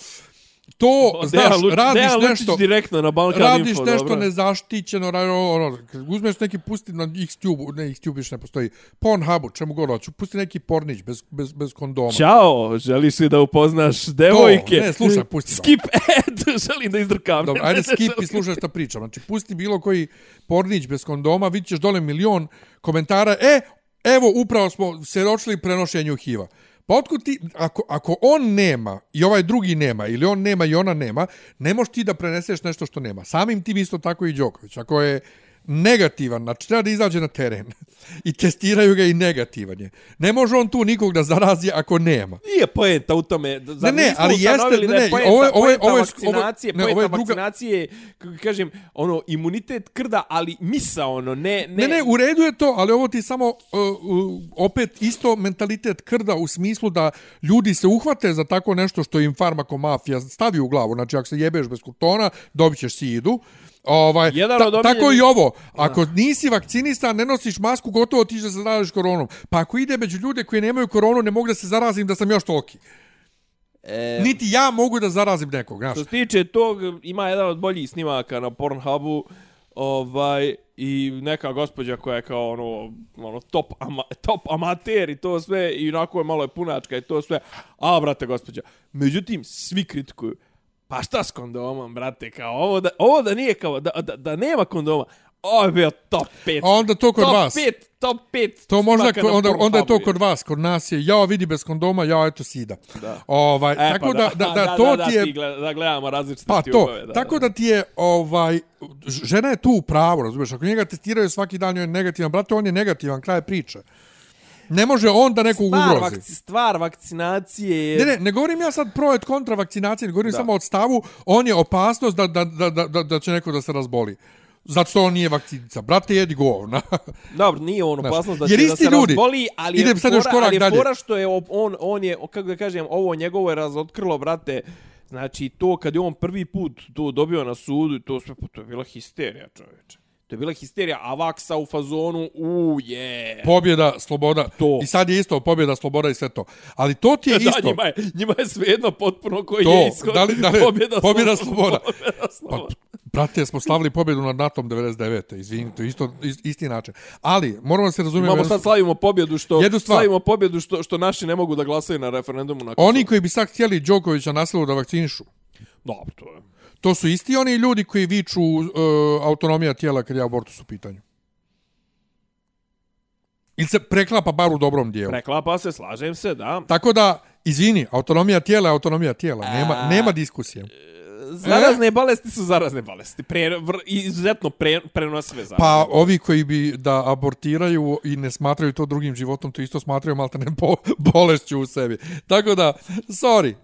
To, znaš, Dejan Lučić- radiš Dejan Lučić nešto... direktno na Balkan Radiš Info, nešto dobro. nezaštićeno, ra- ono, kad uzmeš neki pusti na Xtube, ne Xtube više ne postoji, Pornhubu, čemu god hoću, pusti neki pornić bez, bez, bez kondoma. Ćao, želiš li da upoznaš devojke? ne, slušaj, pusti. Skip ad, želim da izdrkam. Dobro, ajde skip i slušaj šta pričam. Znači, pusti bilo koji pornić bez kondoma, vidit ćeš dole milion komentara. E, evo, upravo smo se ročili prenošenju HIV-a. Pa otkud ti, ako, ako on nema i ovaj drugi nema, ili on nema i ona nema, ne možeš ti da preneseš nešto što nema. Samim tim isto tako i Đoković. Ako je negativan, znači treba da izađe na teren i testiraju ga i negativan je. Ne može on tu nikog da zarazi ako nema. Nije poenta u tome. Zar Ne, ne, ali jeste- da ne, je ne, poenta, ovo je- ovo je- poenta ovo je- vakcinacije, ovo je- ne, poenta ovo je druga- vakcinacije, kako kažem, ono, imunitet krda, ali misa, ono, ne, ne, Ne, ne, u redu je to, ali ovo ti samo uh, uh, opet isto mentalitet krda u smislu da ljudi se uhvate za tako nešto što im farmakomafija stavi u glavu. Znači, ako se jebeš bez kurtona, dobit ćeš sidu. Ovaj, Jedan ta, od omiljenih- tako i ovo. Ako nisi vakcinisan, ne nosiš masku, gotovo ti da se zaraziš koronom. Pa ako ide među ljude koji nemaju koronu, ne mogu da se zarazim da sam još toliki. E, Niti ja mogu da zarazim nekog, znaš. Što se tiče tog, ima jedan od boljih snimaka na Pornhubu, ovaj, i neka gospođa koja je kao ono, ono top, ama, top amater i to sve, i onako je malo je punačka i to sve, a, brate, gospođa. Međutim, svi kritikuju, pa šta s kondomom, brate, kao ovo da, ovo da nije kao, da, da, da nema kondoma, ovo je bio top 5. A onda to kod top vas. 5, top 5. To možda, na onda, onda je to kod vas, kod nas je, ja vidi bez kondoma, ja eto sida. Da. Ovaj, E, tako pa da, da, da, to da, ti je... ti da gledamo različite Pa to, stupove, da, tako da. da ti je, ovaj, žena je tu u pravu, razumiješ, ako njega testiraju svaki dan, on je negativan, brate, on je negativan, kraj priče. Ne može on da nekog stvar, ugrozi. vakci, stvar vakcinacije je... Ne, ne, ne govorim ja sad pro et kontra vakcinacije, ne govorim samo od stavu, on je opasnost da, da, da, da, da, da će neko da se razboli. Zato što on nije vakcinica. Brate, jedi govna. Dobro, nije on opasnost da će da se ljudi- razboli, ali idem je, sad još fora, korak ali dalje. fora što je on, on je, kako da kažem, ovo njegovo je razotkrilo, brate, Znači, to kad je on prvi put to dobio na sudu, to sve, to je bila histerija, čovječe. To je bila histerija, a vaksa u fazonu, u je. pobjeda, sloboda. To. I sad je isto pobjeda, sloboda i sve to. Ali to ti je Da, isto. njima je, njima je svejedno potpuno koji To, je ishod. da li- da li- pobjeda, pobjeda, sloboda. Pobjeda, Pa, sloboda. brate, smo slavili pobjedu nad NATO-om 99. Izvini, to je isto, is- isti način. Ali, moramo da se razumijemo... Imamo sad slavimo pobjedu što Jednu stvar. slavimo pobjedu što što naši ne mogu da glasaju na referendumu na Oni koji bi sad htjeli Đokovića na silu da vakcinišu, Dobro, to je. To su isti oni ljudi koji viču uh, autonomija tijela kad je abortus u pitanju. Ili se preklapa bar u dobrom dijelu. Preklapa se, slažem se, da. Tako da, izvini, autonomija tijela je autonomija tijela. Nema, A- nema diskusije. Zarazne bolesti su zarazne bolesti. Pre, vr, izuzetno pre, prenosive zarazne Pa bolesti. ovi koji bi da abortiraju i ne smatraju to drugim životom, to isto smatraju malte ne bo, bolešću u sebi. Tako da, sorry,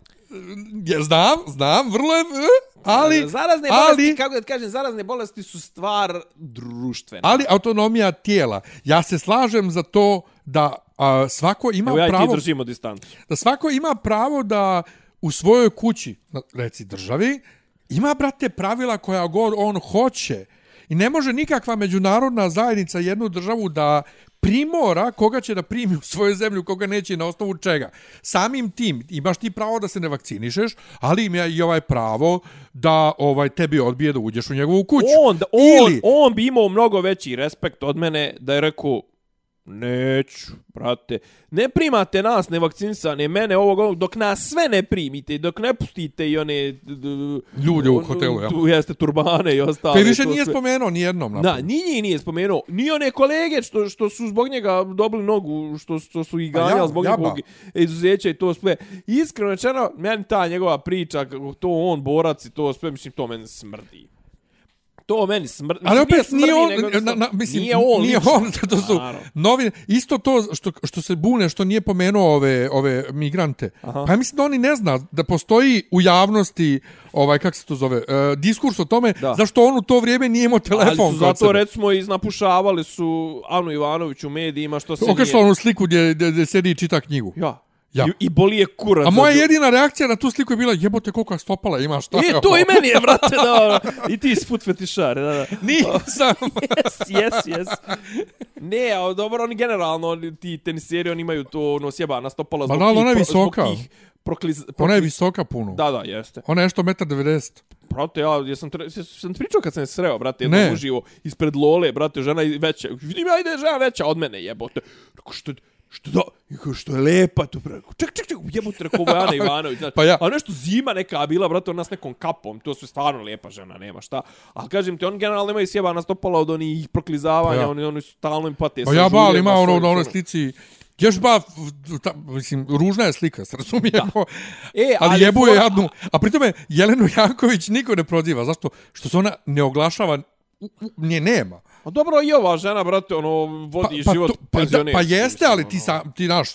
ja znam, znam, vrlo je, eh, ali, Zarazne bolesti, ali, kako da ti kažem, zarazne bolesti su stvar društvena. ali autonomija tijela. Ja se slažem za to da a, svako ima Evo ja i ti pravo držimo distancu. da svako ima pravo da u svojoj kući, reci državi, ima, brate, pravila koja god on hoće. I ne može nikakva međunarodna zajednica jednu državu da primora koga će da primi u svoju zemlju, koga neće na osnovu čega. Samim tim imaš ti pravo da se ne vakcinišeš, ali ima i ovaj pravo da ovaj tebi odbije da uđeš u njegovu kuću. On, on, Ili- on bi imao mnogo veći respekt od mene da je rekao Neću, brate. Ne primate nas nevakcinisane, mene ovog, ovog, dok nas sve ne primite, dok ne pustite i one... Ljude u on- hotelu, ja. Tu jeste turbane i ostale. Koji više nije sve. spomenuo ni jednom. Da, ni njih nije spomenuo. Ni one kolege što, što su zbog njega dobili nogu, što, što su ih Pa ja- ganjali zbog njegovog izuzeća i to sve. Iskreno rečeno, meni ta njegova priča, kako to on borac i to sve, mislim, to meni smrdi. To meni smrdi. Ali opet nije on, nego na, na, mislim, nije on, nije lično. on, to su Naravno. novine. Isto to što, što se bune, što nije pomenuo ove, ove migrante. Aha. Pa ja mislim da oni ne zna da postoji u javnosti, ovaj, kako se to zove, uh, diskurs o tome, Da. zašto on u to vrijeme nije imao telefon. Ali su zato, sebe. recimo, iznapušavali su Anu Ivanović u medijima, što se Okašla nije... onu sliku gdje, gdje, gdje sedi i čita knjigu. Ja. Ja. I, I boli je kurac. A moja za- jedina reakcija na tu sliku je bila jebote koliko stopala ima šta. E, to i meni je, brate, da, I ti sput fetišar, da, da. Nisam. yes, yes, yes. Ne, a dobro, oni generalno, oni, ti teniseri, oni imaju to, ono, sjebana stopala Ma zbog, da, ali tih ona je visoka. zbog tih prokliz... Ona je visoka puno. Da, da, jeste. Ona je nešto 1,90 m. Brate, ja jesam, tre... jesam sam pričao kad sam je sreo, brate, jedno Ne. uživo ispred Lole, brate, žena je veća. Vidim ja ide žena veća od mene, jebote. Rekao, što, što da, što je lepa tu, brate. Ček, ček, ček, jebote, rekao Bojana Ivanović. Znači, Pa ja. A nešto zima neka bila, brate, ona s nekom kapom, to su stvarno lepa žena, nema šta. Ali kažem ti, on generalno imaju sjebana stopala od onih proklizavanja, Pa ja. oni, oni su stalno im pate Pa ja bal žuljevima, ima ono na onoj ono. slici. Još ba, ta, mislim, ružna je slika, se razumijemo. E, ali, ali jebu je fora- jadnu. A pritome, Jelenu Janković niko ne proziva. Zašto? Što se ona ne oglašava, nje nema. A dobro, i ova žena, brate, ono, vodi pa, život to- pa, da, penzionerski, pa jeste, ali ti, ono. sam, ti naš,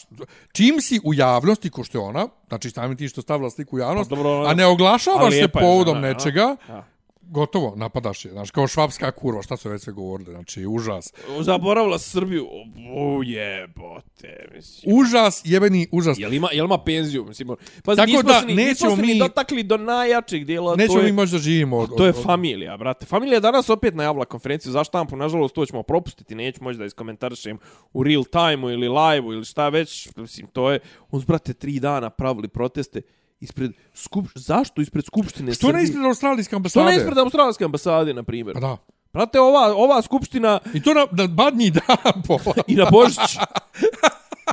čim si u javnosti, ko što je ona, znači sami ti što stavila sliku u javnost, Pa dobro, ona- a ne oglašavaš se povodom žena, nečega, Ja. Gotovo, napadaš je. Znaš, kao švapska kurva, šta su već sve govorili, znači, užas. Zaboravila Srbiju. O, jebote, mislim. Užas, jebeni užas. Jel ima, jel ima penziju? Mislim, pa Tako nismo da, se ni, nećemo nismo se ni mi- dotakli do najjačeg dijela. Nećemo to je, mi moći da živimo od... To je od- od- familija, brate. Familija je danas opet najavila konferenciju za štampu. Nažalost, to ćemo propustiti. Neću moći da iskomentarišem u real time ili live ili šta već. Mislim, to je... Uz, brate, tri dana pravili proteste ispred skup... Zašto ispred Skupštine Što ne Srbije? ispred australijske Što ambasade? ne ispred australijske ambasade, na primjer? Pa da. Brate, ova, ova skupština I to na, na badnji dan pola. i na Božić.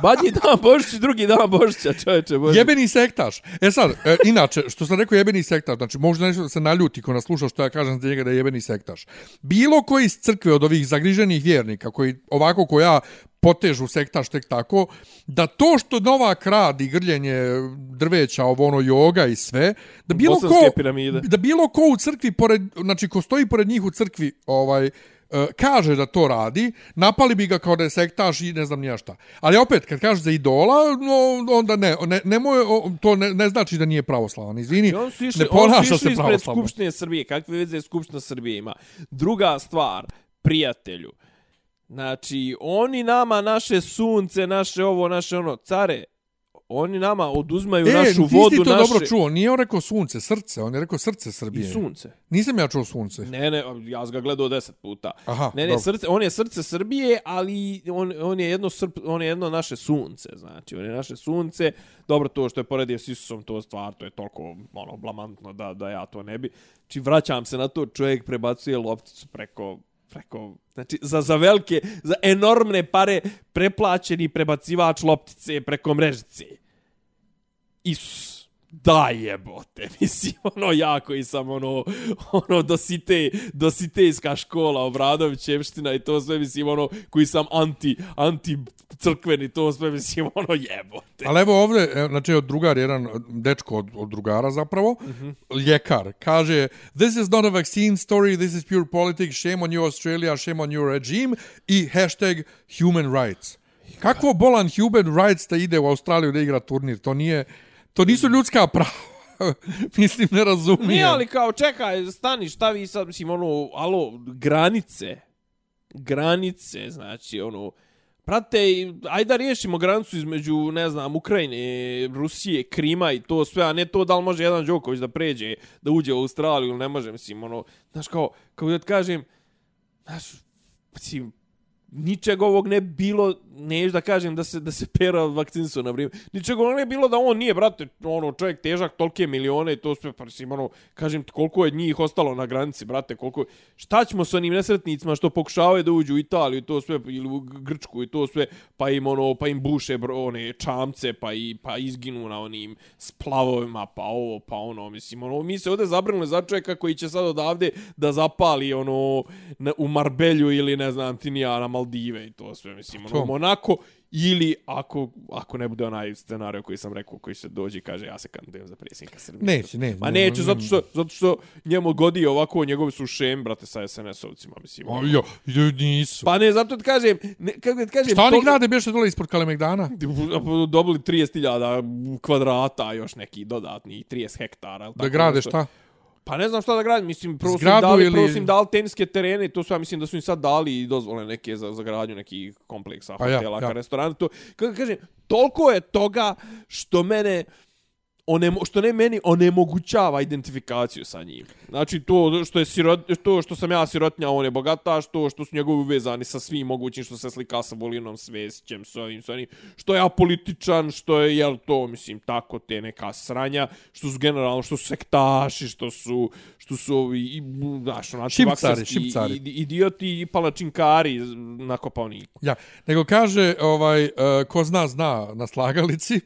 Badnji dan Božić i drugi dan Božića, čoveče. Božić. Jebeni sektaš. E sad, e, inače, što sam rekao jebeni sektaš, znači možda nešto da se naljuti ko nas sluša što ja kažem za njega da je jebeni sektaš. Bilo koji iz crkve od ovih zagriženih vjernika, koji ovako ko ja potežu sektaš tek tako, da to što Novak radi, grljenje drveća, ovo ono joga i sve, da bilo Bosanske ko, piramide. da bilo ko u crkvi, pored, znači ko stoji pored njih u crkvi, ovaj, e, kaže da to radi, napali bi ga kao da je sektaš i ne znam nija šta. Ali opet, kad kaže za idola, no, onda ne, ne, nemoj, o, to ne, ne znači da nije pravoslavan. Izvini, I on su išli, ne on su ponaša išli se. Skupštine Srbije. Kakve veze Skupština Srbije ima? Druga stvar, prijatelju. Znači, oni nama naše sunce, naše ovo, naše ono, care, oni nama oduzmaju E, našu ti vodu, si to naše... dobro čuo. Nije on rekao sunce, srce. On je rekao srce I Srbije. sunce. Nisam ja čuo sunce. Ne, ne, ja sam ga gledao deset puta. Aha, ne, ne, dobro. srce, on je srce Srbije, ali on, on, je jedno srp, on je jedno naše sunce, znači, on je naše sunce. Dobro, to što je poredio s Isusom, to stvar, to je toliko ono, blamantno da, da ja to ne bi. Či vraćam se na to, čovjek prebacuje lopticu preko rekao, znači, za, za velike, za enormne pare preplaćeni prebacivač loptice preko mrežice. Isus da jebote, mislim, ono, ja koji sam, ono, ono, dosite, dositejska škola, Obradovićevština i to sve, mislim, ono, koji sam anti, anti crkveni, to sve, mislim, ono, jebote. Ali evo ovdje, e, znači od drugar, jedan dečko od, od drugara zapravo, mm. -hmm. ljekar, kaže This is not a vaccine story, this is pure politics, shame on you Australia, shame on your regime i hashtag human rights. Kakvo bolan human rights da ide u Australiju da igra turnir? To nije, to nisu ljudska prava. Mislim, ne razumijem. Nije, ali kao, čekaj, stani, šta vi sad, mislim, ono, alo, granice, granice, znači, ono, prate, ajde da riješimo granicu između, ne znam, Ukrajine, Rusije, Krima i to sve, a ne to da li može jedan Đoković da pređe, da uđe u Australiju ili ne može, mislim, ono, znaš, kao, kao da ti kažem, znaš, mislim, ničeg ovog ne bilo, neću da kažem da se da se pera vakcinsu na vrijeme. Ničeg ovog ne bilo da on nije, brate, ono, čovjek težak tolke milione i to sve, pa si ono, kažem ti koliko je njih ostalo na granici, brate, koliko, šta ćemo sa onim nesretnicima što pokušavaju da uđu u Italiju i to sve, ili u Grčku i to sve, pa im, ono, pa im buše bro, one čamce, pa i pa izginu na onim splavovima, pa ovo, pa ono, mislim, ono, mi se ovde zabrinuli za čovjeka koji će sad odavde da zapali, ono, na, u Marbelju ili, ne znam, ti nija na Maldive i to sve, mislim, ono. Monako, ili ako, ako ne bude onaj scenarij koji sam rekao, koji se dođe i kaže ja se kandidujem za predsjednika Srbije. Neće, ne. Ma ne, neće, ne, zato što, zato što njemu godi ovako, njegovi su šem, brate, sa SNS-ovcima, mislim. O, ono. jo, jo, nisu. Pa ne, zato ti kažem, ne, kako ti kažem... Šta oni to- grade bješe dole ispod Kalemegdana? Dobili 30.000 kvadrata, još neki dodatni 30 hektara. jel Da tako grade nešto? šta? Pa ne znam šta da gradim, mislim, prvo su im dali, ili- prvo su im dali teniske terene, i to su, ja mislim da su im sad dali i dozvole neke za, za gradnju nekih kompleksa, Pa ja, hotela, ja. restorana, to, kako kažem, toliko je toga što mene, onemo, što ne meni onemogućava identifikaciju sa njim. Znači to što je sirot, to što sam ja sirotnja, on je bogataš, to što su njegovi uvezani sa svim mogućim što se slika sa Volinom Svesićem, sa ovim, sa onim, što je apolitičan, što je jel to mislim tako te neka sranja, što su generalno što su sektaši, što su što su ovi i znaš, znači Šipcari, šipcari. idioti i palačinkari nakopani. Ja, nego kaže, ovaj, uh, ko zna, zna na slagalici,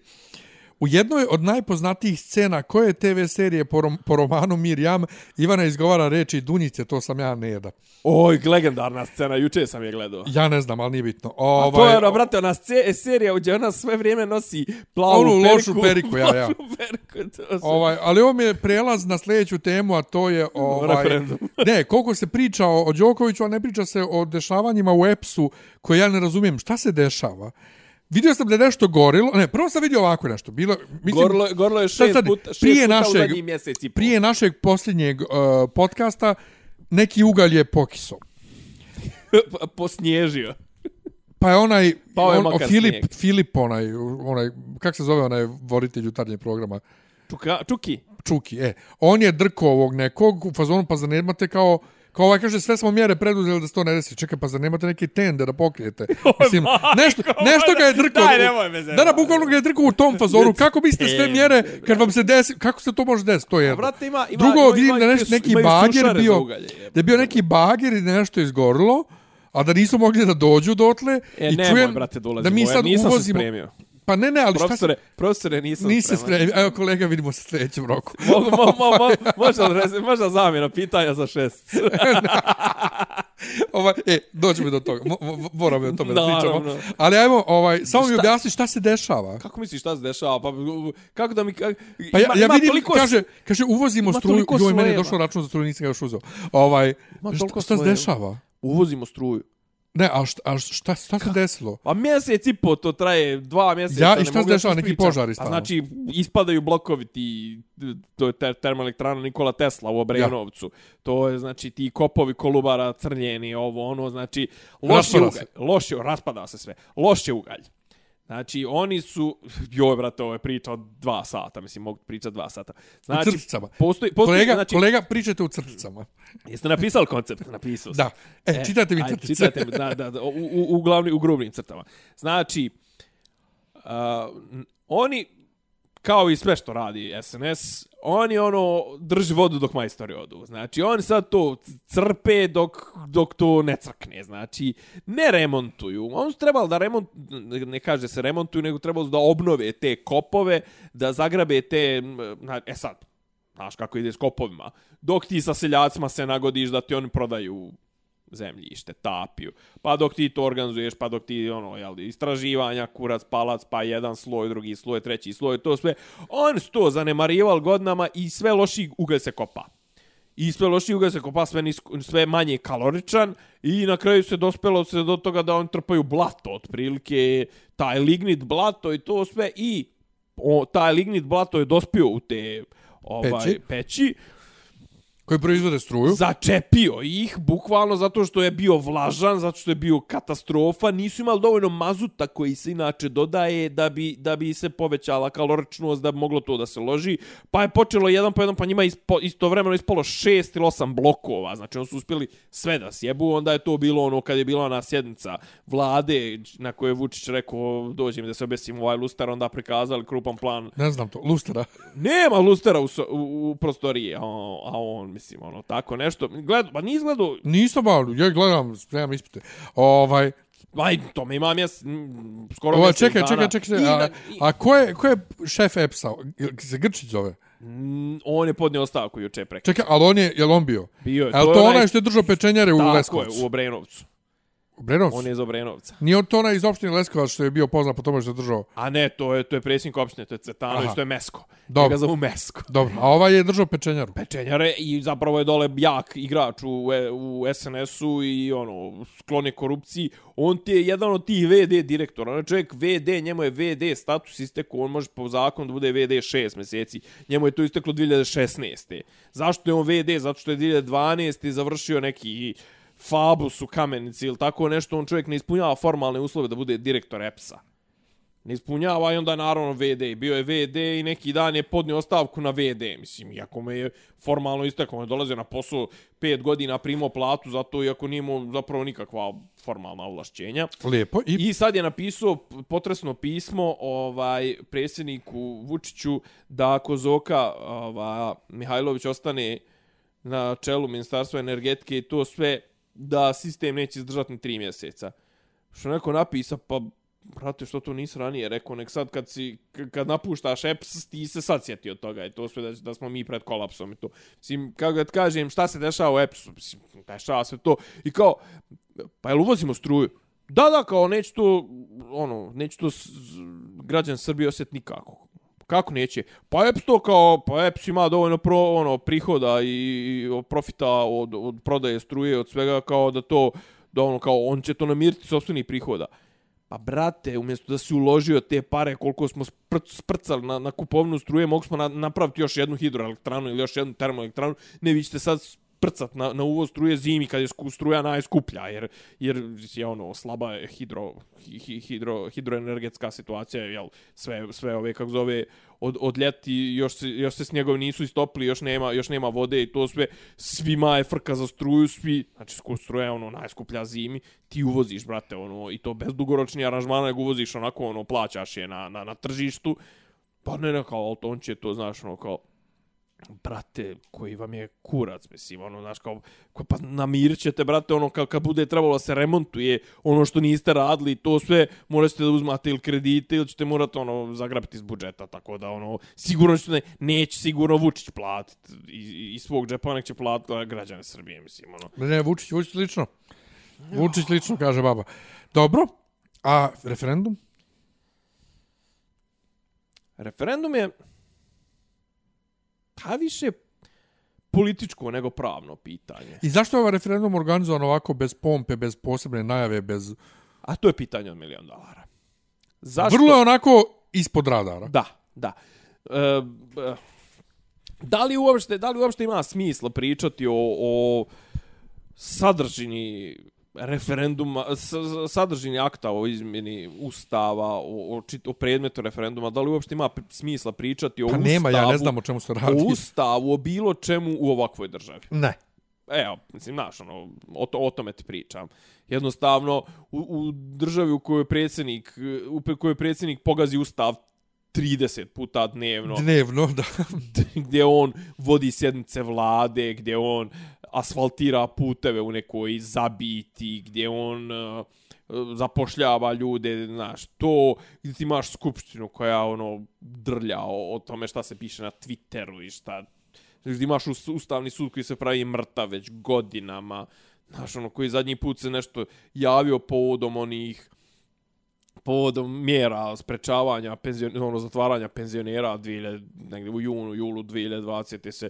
U jednoj od najpoznatijih scena koje TV serije po, rom, po romanu Mirjam, Ivana izgovara reči Dunjice, to sam ja Neda. Oj, legendarna scena, juče sam je gledao. Ja ne znam, ali nije bitno. Ovaj, A to je, ono, brate, ona serija gdje ona sve vrijeme nosi plavu onu periku. lošu periku, ja, ja. periku, to se... Ovaj, ali ovo mi je prelaz na sljedeću temu, a to je... Ovaj, Referendum. ne, koliko se priča o, o Đokoviću, a ne priča se o dešavanjima u EPS-u, koje ja ne razumijem. Šta se dešava? Vidio sam da je nešto gorilo. Ne, prvo sam vidio ovako nešto. Bilo, mislim, Gorlo, gorlo je šest sad, puta, šest prije puta našeg, u zadnji mjesec i pol. Prije našeg posljednjeg uh, podcasta neki ugalj je pokiso. Posnježio. Pa je onaj, Pao je on, mokar Filip, snijeg. Filip onaj, onaj, kak se zove onaj voditelj jutarnjeg programa? Čuka, čuki. Čuki, e. On je drko ovog nekog u fazonu, pa zar nemate kao, kao ovaj kaže, sve smo mjere preduzeli da se to ne desi. Čekaj, pa zar nemate neki tende da pokrijete? Mislim, nešto, nešto ga je drko. Daj, nemoj me Da, da, bukvalno ga je drko u tom fazonu. Kako biste sve mjere, kad vam se desi, kako se to može desiti? To je jedno. Brate, ima, ima, Drugo, ima, vidim da neš, neki bager bio, ugalje, da je bio neki bager i nešto izgorilo, a da nisu mogli da dođu dotle. E, i nemoj, čujem brate, da mi Ja sad nisam uvozimo... se spremio. Pa ne, ne, ali šta Profesore, se... profesore, nisam Nisi spreman. spremio. Evo kolega, vidimo se sljedećem roku. Mogu, mo, mo, mo, možda, možda zamjena pitanja za šest. ovaj, e, dođemo do toga. Mo, mo, moramo o tome da pričamo. Naravno. Ali ajmo, ovaj, samo mi Šta? objasni šta se dešava. Kako misliš šta se dešava? Pa, kako da mi... Kako, Pa ja, ima, ja vidim, toliko, kaže, kaže, uvozimo struju. Joj, meni je došao račun za struju, nisam ga još uzeo. Ovaj, šta, šta se dešava? Uvozimo struju. Ne, a šta, a šta, šta se desilo? Pa mjesec i po to traje, dva mjeseca. Ja, i šta se dešava? Neki požari A stalno? znači, ispadaju blokovi ti, to je ter, termoelektrana Nikola Tesla u Obrenovcu. To je, znači, ti kopovi kolubara crnjeni, ovo, ono, znači, loš je ugalj. Loš je, raspada se sve. Loš je ugalj. Znači, oni su, joj, brate, ovo je priča od dva sata, mislim, mogu pričati dva sata. Znači, u crticama. Postoji, postoji, kolega, znači, kolega, pričajte u crticama. jeste napisali koncept? Napisao sam. Da. E, čitajte mi crtice. Čitajte mi, da, da, da, u, u, u, glavni, u grubnim crtama. Znači, uh, oni, kao i sve što radi SNS, oni ono drži vodu dok majstori odu. Znači, oni sad to crpe dok, dok to ne crkne. Znači, ne remontuju. On su trebali da remont, ne kaže se remontuju, nego trebali da obnove te kopove, da zagrabe te, na- e sad, znaš kako ide s kopovima, dok ti sa seljacima se nagodiš da ti oni prodaju zemljište, tapiju. Pa dok ti to organizuješ, pa dok ti ono, jel, istraživanja, kurac, palac, pa jedan sloj, drugi sloj, treći sloj, to sve. Oni su to zanemarivali godinama i sve loši ugalj se kopa. I sve loši ugalj se kopa, sve, nisko, sve manje kaloričan i na kraju se dospelo se do toga da oni trpaju blato, otprilike taj lignit blato i to sve i o, taj lignit blato je dospio u te ovaj, peći, peći Koji proizvode struju. začepio ih, bukvalno zato što je bio vlažan, zato što je bio katastrofa, nisu imali dovoljno mazuta koji se inače dodaje da bi, da bi se povećala kaloričnost, da bi moglo to da se loži, pa je počelo jedan po jedan, pa njima ispo, istovremeno ispalo šest ili osam blokova, znači oni su uspjeli sve da sjebu, onda je to bilo ono kad je bila ona sjednica vlade na kojoj Vučić rekao dođem da se obesim ovaj luster, onda prikazali krupan plan. Ne znam to, lustera. nema lustera u, u, u prostoriji, a a on, mislim, ono, tako nešto. Gled, pa nisi gledao, Nisam malo, ja gledam, spremam ispite. Ovaj, aj, to me ima mjes, m, skoro ovaj mjesec čekaj, dana. čekaj, čekaj, I a, a ko je, ko je šef EPS-a? Se Grčić zove? Mm, on je podnio ostavku juče preko. Čekaj, ali on je, jel on bio? Bio je, Jel to onaj što je držao pečenjare u Tako je, Leskovcu? u Obrenovcu. U Brenovcu? On je iz Obrenovca. Nije on to onaj iz opštine Leskovac što je bio poznat po tome što je držao? A ne, to je, to je predsjednik opštine, to je Cetanović, Aha. to je Mesko. Dobro. Njega zovu Mesko. Dobro, a ovaj je držao pečenjaru. pečenjare i zapravo je dole jak igrač u, u SNS-u i ono, sklon je korupciji. On ti je jedan od tih VD direktora. On je čovjek VD, njemu je VD status istekao, on može po zakonu da bude VD 6 mjeseci. Njemu je to isteklo 2016. Zašto je on VD? Zato što je 2012. završio neki Fabus u Kamenici ili tako nešto. On čovjek ne ispunjava formalne uslove da bude direktor EPS-a. ne ispunjava i onda naravno VD. Bio je VD i neki dan je podnio ostavku na VD. Mislim, iako me je formalno istekao, me je dolazio na posao pet godina, primao platu, zato iako nije imao zapravo nikakva formalna ovlašćenja. Lijepo. I, I sad je napisao potresno pismo ovaj predsjedniku Vučiću da ako Zoka ova, Mihajlović ostane na čelu Ministarstva energetike i to sve da sistem neće izdržati ni tri mjeseca. Što neko napisa, pa brate, što to nisi ranije rekao, nek sad kad, si, kad napuštaš EPS, ti se sad sjeti od toga, i to sve da, da smo mi pred kolapsom i to. Mislim, kako da kažem, šta se dešava u EPS-u, mislim, dešava se to, i kao, pa jel uvozimo struju? Da, da, kao, neće to, ono, neće to građan Srbije osjeti nikako. Kako neće? Pa EPS to kao, pa EPS ima dovoljno pro, ono, prihoda i, profita od, od prodaje struje, od svega, kao da to, da ono, kao, on će to namiriti sobstvenih prihoda. Pa brate, umjesto da si uložio te pare koliko smo sprcali na, na kupovnu struje, mogu smo na, napraviti još jednu hidroelektranu ili još jednu termoelektranu. Ne, vi ćete sad prcat na, na uvoz struje zimi kad je struja najskuplja, jer, jer je ono slaba je hidro, hi, hidro, hidroenergetska situacija, jel, sve, sve ove, kako zove, od, od ljeti još se, još se snjegovi nisu istopili, još nema, još nema vode i to sve, svima je frka za struju, svi, znači sku- struja je ono najskuplja zimi, ti uvoziš, brate, ono, i to bez dugoročnih aranžmana, nego uvoziš onako, ono, plaćaš je na, na, na tržištu, pa ne, ne, kao, on će to, znaš, ono, kao, brate, koji vam je kurac, mislim, ono, znaš, kao, kao pa namirit ćete, brate, ono, kao, kad bude trebalo da se remontuje ono što niste radili, to sve morate da uzmate ili kredite ili ćete morati, ono, zagrabiti iz budžeta, tako da, ono, sigurno ćete, neće sigurno Vučić platiti iz, iz svog džepa, nek će platiti građane Srbije, mislim, ono. ne, ne, Vučić, Vučić lično. Vučić lično, kaže baba. Dobro, a referendum? Referendum je pa više političko nego pravno pitanje. I zašto je ovaj referendum organizovan ovako bez pompe, bez posebne najave, bez... A to je pitanje od milion dolara. Zašto? Vrlo je onako ispod radara. Da, da. E, b- da li uopšte, da li uopšte ima smisla pričati o, o sadržini referenduma, sadržini akta o izmjeni ustava, o, o, čit, o predmetu referenduma, da li uopšte ima smisla pričati o Pa ustavu, nema, ja ne znam o čemu se radi. o ustavu, o bilo čemu u ovakvoj državi. Ne. Evo, mislim, znaš, ono, o, to, o tome ti pričam. Jednostavno, u, u državi u kojoj predsjednik, u kojoj predsjednik pogazi ustav 30 puta dnevno, Dnevno, da. gdje on vodi sjednice vlade, gdje on asfaltira puteve u nekoj zabiti, gdje on uh, zapošljava ljude, znaš, to, gdje ti imaš skupštinu koja, ono, drlja o, o tome šta se piše na Twitteru i šta, gdje imaš ustavni sud koji se pravi mrtav već godinama, znaš, ono, koji zadnji put se nešto javio povodom onih povodom mjera sprečavanja penzion, ono zatvaranja penzionera 2000 negdje u junu julu 2020 se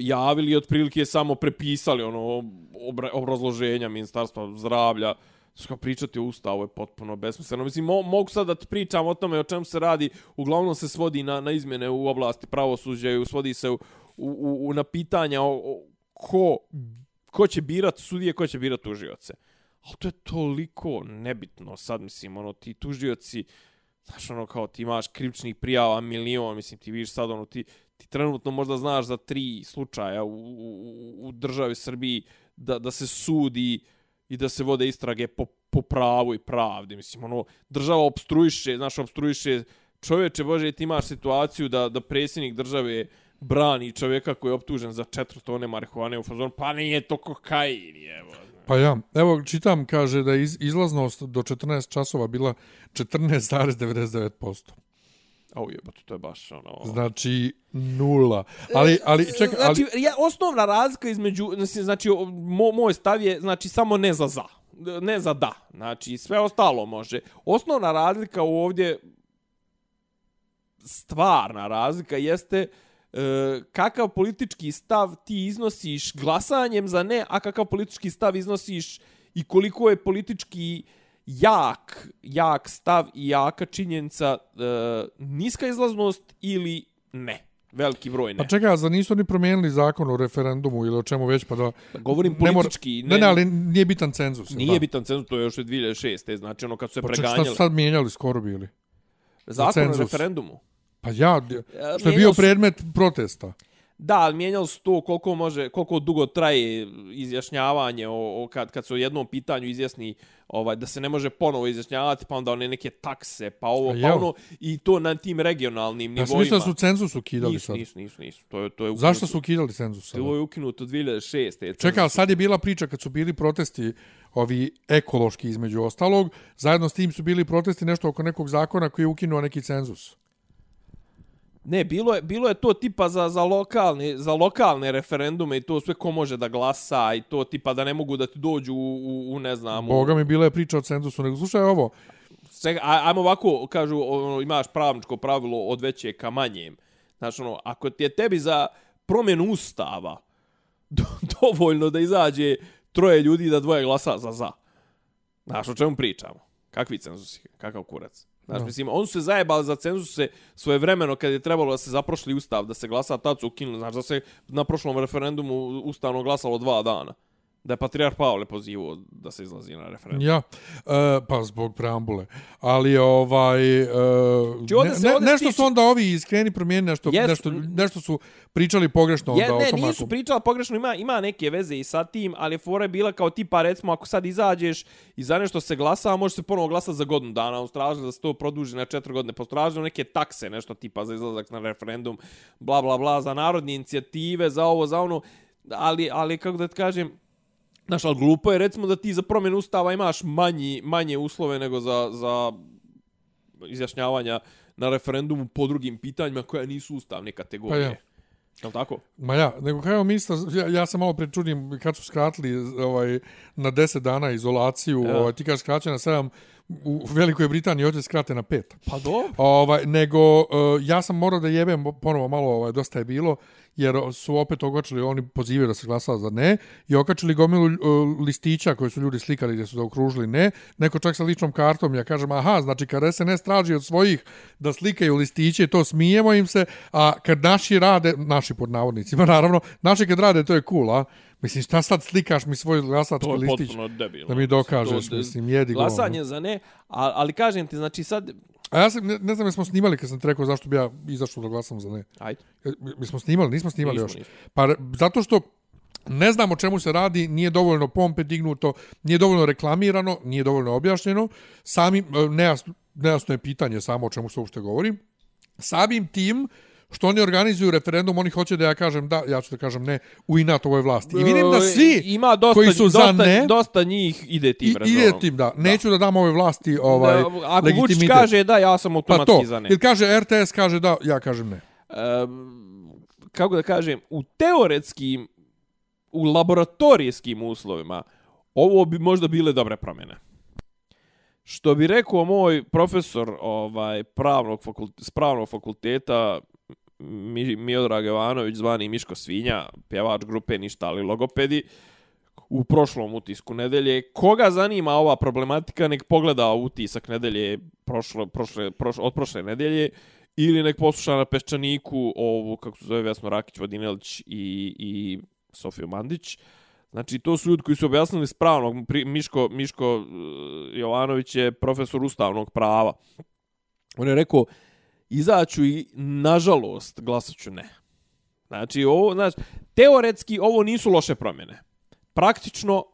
javili i otprilike samo prepisali ono obra, obrazloženja ministarstva zdravlja Ska pričati o ustavu je potpuno besmisleno. Mislim, mo, mogu sad da ti pričam o tome o čemu se radi. Uglavnom se svodi na, na izmjene u oblasti pravosuđa i svodi se u, u, u, na pitanja o, o ko, ko će birat sudije, ko će birat tužioce. Ali to je toliko nebitno sad, mislim, ono, ti tužioci, znaš, ono, kao ti imaš krivičnih prijava milion, mislim, ti vidiš sad, ono, ti, ti trenutno možda znaš za tri slučaja u, u, u državi Srbiji da, da se sudi i da se vode istrage po, po pravu i pravdi. Mislim, ono, država obstruiše, znaš, obstruiše čovječe, Bože, ti imaš situaciju da, da predsjednik države brani čovjeka koji je optužen za četiri tone marihuane u fazonu, pa nije to kokain, evo. Pa ja, evo čitam, kaže da je iz, izlaznost do 14 časova bila 14,99%. Au jebote, to je baš ono... Znači, nula. Ali, ali, čekaj, ali... Znači, ja, osnovna razlika između, znači, znači mo, moj stav je, znači, samo ne za za. Ne za da. Znači, sve ostalo može. Osnovna razlika ovdje, stvarna razlika, jeste e, kakav politički stav ti iznosiš glasanjem za ne, a kakav politički stav iznosiš i koliko je politički jak, jak stav i jaka činjenica e, niska izlaznost ili ne. Veliki broj ne. Pa čekaj, a zar nisu oni promijenili zakon o referendumu ili o čemu već, pa da... Govorim ne mora- politički, Ne, ne, ali nije bitan cenzus. Nije da? bitan cenzus, to je još od 2006. Znači ono kad su se Pa čekaj, šta preganjali. su sad mijenjali skoro bili? Zakon o referendumu. Pa ja, E, što je bio predmet protesta. Da, ali mijenjalo se to koliko može, koliko dugo traje izjašnjavanje o, o kad, kad se o jednom pitanju izjasni ovaj, da se ne može ponovo izjašnjavati, pa onda one neke takse, pa ovo, pa ono, i to na tim regionalnim Ja sam nivoima. mislio da su cenzus ukidali nisu, sad. nisu, nisu, nisu. To je, to je ukinuto. Zašto su ukidali cenzus sada? To je ukinuto 2006. Čekaj, sad je bila priča kad su bili protesti ovi ekološki između ostalog, zajedno s tim su bili protesti nešto oko nekog zakona koji je ukinuo neki cenzus. Ne, bilo je, bilo je to tipa za, za, lokalne, za lokalne referendume i to sve ko može da glasa i to tipa da ne mogu da ti dođu u, u, u ne znam, u, Boga mi bila je priča o cenzusu, nego slušaj ovo, Čekaj, aj- ajmo ovako, kažu, ono, imaš pravničko pravilo od veće ka manjem. Znači, ono, ako ti je tebi za promjenu ustava do, dovoljno da izađe troje ljudi da dvoje glasa za za. Znaš, o čemu pričamo? Kakvi cenzusi? Kakav kurac? Znaš, Da. mislim, on su se zajebali za cenzuse svoje vremeno kad je trebalo da se zaprošli ustav, da se glasa, tad su ukinuli. Znaš, da se na prošlom referendumu ustavno glasalo dva dana. Da je Patriarh Pavle pozivao da se izlazi na referendum. Ja, e, pa zbog preambule. Ali ovaj e, Či ovdje ne, se- ne, nešto su onda ovi iskreni promijenili nešto, Jes. nešto, nešto su pričali pogrešno onda Je, ne, automatom. nisu pričali pogrešno, ima, ima neke veze i sa tim, ali fora je bila kao tipa, recimo, ako sad izađeš i za nešto se glasa, može se ponovo glasati za godinu dana, on stražili da se to produži na četiri godine, postražili neke takse, nešto tipa za izlazak na referendum, bla, bla, bla, za narodne inicijative, za ovo, za ono, ali, ali kako da ti kažem, Znaš, ali glupo je recimo da ti za promjenu ustava imaš manji, manje uslove nego za, za izjašnjavanja na referendumu po drugim pitanjima koja nisu ustavne kategorije. Pa ja. Je li tako? Ma ja, nego kao ministar, ja, ja sam malo prečudim kad su skratili ovaj, na 10 dana izolaciju, Ja. ovaj, ti kažeš skraćena na 7, u Velikoj Britaniji hoće skrate na 5. Pa dobro. Ovaj, nego, uh, ja sam morao da jebem ponovo malo, ovaj, dosta je bilo, jer su opet okačili, oni pozivaju da se glasa za ne, i okačili gomilu uh, listića koje su ljudi slikali gdje su da okružili ne, neko čak sa ličnom kartom, ja kažem, aha, znači kad SNS traži od svojih da slikaju listiće, to smijemo im se, a kad naši rade, naši pod navodnicima, naravno, naši kad rade, to je cool, a? Mislim, šta sad slikaš mi svoj glasački To je listić? potpuno debilno. da mi dokažeš, To- mislim, jedi govno. Glasanje za ne, a, ali kažem ti, znači sad... A ja sam, ne, ne znam, jesmo snimali kad sam ti rekao zašto bi ja izašao da glasam za ne. Ajde. Mi, smo snimali, nismo snimali Nismo, još. nismo. Pa zato što ne znam o čemu se radi, nije dovoljno pompe dignuto, nije dovoljno reklamirano, nije dovoljno objašnjeno. Samim, e, nejasno, nejasno je pitanje samo o čemu se uopšte govori. Samim tim što oni organizuju referendum, oni hoće da ja kažem da, ja ću da kažem ne u inat ovoj vlasti. I vidim da svi Ima dosta, koji su dosta, za ne, dosta njih ide tim i, rezonom. ide tim da, neću da dam ovoj vlasti ovaj, Da, Ako Vučić legitimitet. kaže da, ja sam pa automatski to, za ne. ili kaže RTS, kaže da, ja kažem ne. Ehm, kako da kažem, u teoretskim, u laboratorijskim uslovima, ovo bi možda bile dobre promjene. Što bi rekao moj profesor ovaj pravnog fakulteta, pravnog fakulteta Miodrag Jovanović, zvani Miško Svinja, pjevač grupe Ništa, ali logopedi, u prošlom utisku nedelje. Koga zanima ova problematika, nek pogleda utisak nedelje prošlo, prošle, prošle, od prošle nedelje ili nek posluša na Peščaniku ovu, kako se zove Vesno Rakić, Vodinelić i, i Sofiju Mandić. Znači, to su ljudi koji su objasnili s pravnog, Miško, Miško eh, Jovanović je profesor ustavnog prava. On je rekao, izaću i, nažalost, glasat ću ne. Znači, ovo, znači, teoretski ovo nisu loše promjene. Praktično,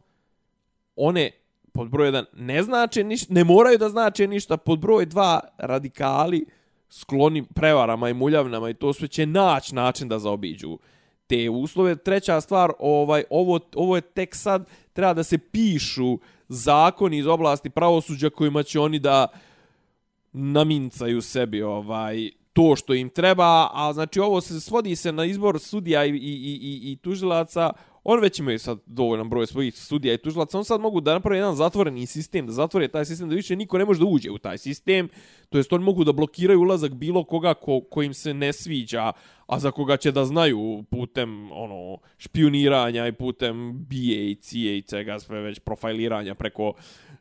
one pod broj 1 ne znače ništa, ne moraju da znače ništa, pod broj 2 radikali skloni prevarama i muljavnama i to sve će naći način da zaobiđu te uslove. Treća stvar, ovaj ovo ovo je tek sad treba da se pišu zakoni iz oblasti pravosuđa kojima će oni da namincaju sebi ovaj to što im treba, a znači ovo se svodi se na izbor sudija i, i, i, i, i tužilaca, on već imaju sad dovoljan broj svojih sudija i tužilaca, on sad mogu da naprave jedan zatvoreni sistem, da zatvore taj sistem, da više niko ne može da uđe u taj sistem, to jest oni mogu da blokiraju ulazak bilo koga ko, ko im se ne sviđa, a za koga će da znaju putem ono špioniranja i putem BA i CIA i svega sve već profiliranja preko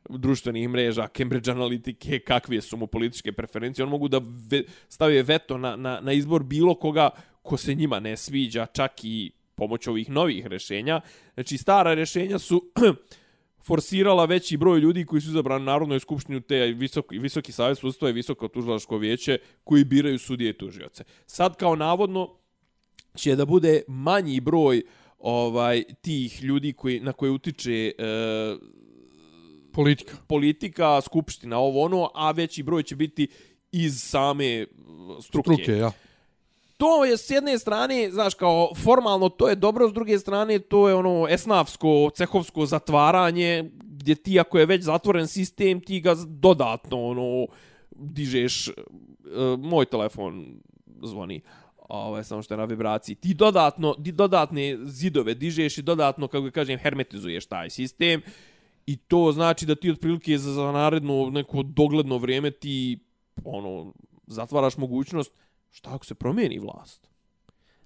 društvenih mreža, Cambridge analitike, kakve su mu političke preferencije, on mogu da ve, stavije veto na, na, na izbor bilo koga ko se njima ne sviđa, čak i pomoć ovih novih rešenja. Znači, stara rešenja su forsirala veći broj ljudi koji su izabrani na Narodnoj skupštini te visoki, visoki savjet sudstva i visoko tužilačko vijeće koji biraju sudije i tužioce. Sad kao navodno će da bude manji broj ovaj tih ljudi koji na koje utiče e, Politika. politika, skupština, ovo ono, a veći broj će biti iz same struke. Struke, ja. To je s jedne strane, znaš, kao formalno to je dobro, s druge strane to je ono esnafsko, cehovsko zatvaranje, gdje ti ako je već zatvoren sistem, ti ga dodatno ono dižeš, uh, moj telefon zvoni, ovaj, samo što je na vibraciji, ti dodatno, ti dodatne zidove dižeš i dodatno, kako ga kažem, hermetizuješ taj sistem i to znači da ti otprilike za, za naredno neko dogledno vrijeme ti ono zatvaraš mogućnost šta ako se promijeni vlast.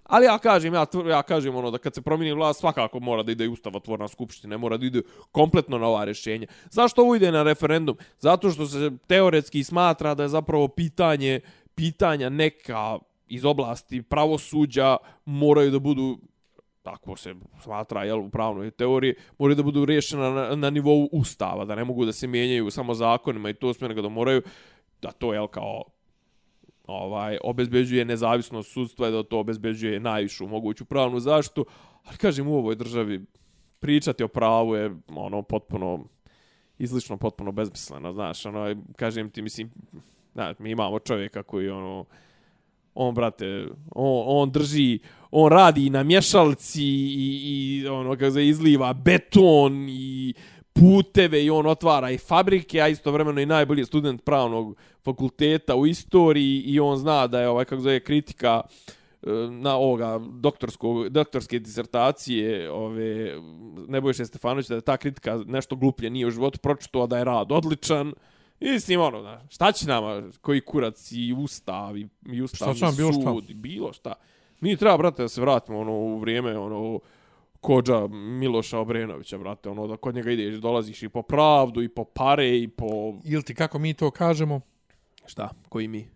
Ali ja kažem, ja, ja kažem ono da kad se promijeni vlast svakako mora da ide i ustavotvorna skupština, mora da ide kompletno na ova rješenja. Zašto ovo ide na referendum? Zato što se teoretski smatra da je zapravo pitanje pitanja neka iz oblasti pravosuđa moraju da budu tako se smatra jel, u pravnoj teoriji, moraju da budu riješena na, na nivou ustava, da ne mogu da se mijenjaju samo zakonima i to sve nego da moraju da to jel kao ovaj obezbeđuje nezavisnost sudstva i da to obezbeđuje najvišu moguću pravnu zaštitu. Ali kažem u ovoj državi pričati o pravu je ono potpuno izlično potpuno besmisleno, znaš, ono kažem ti mislim, znaš, mi imamo čovjeka koji ono on brate, on, on drži, on radi na mješalci i, i ono kako se izliva beton i puteve i on otvara i fabrike, a istovremeno i najbolji student pravnog fakulteta u istoriji i on zna da je ovaj kako zove kritika e, na ovoga doktorskog doktorske disertacije ove Nebojše Stefanovića da je ta kritika nešto gluplje nije u životu pročitao da je rad odličan i mislim ono da, šta će nama koji kurac i ustav i, i ustav Šta nam bilo šta? sud i bilo šta mi treba brate da se vratimo ono u vrijeme ono kođa Miloša Obrenovića, brate, ono da kod njega ideš, dolaziš i po pravdu, i po pare, i po... Ili ti kako mi to kažemo? Šta? Koji mi?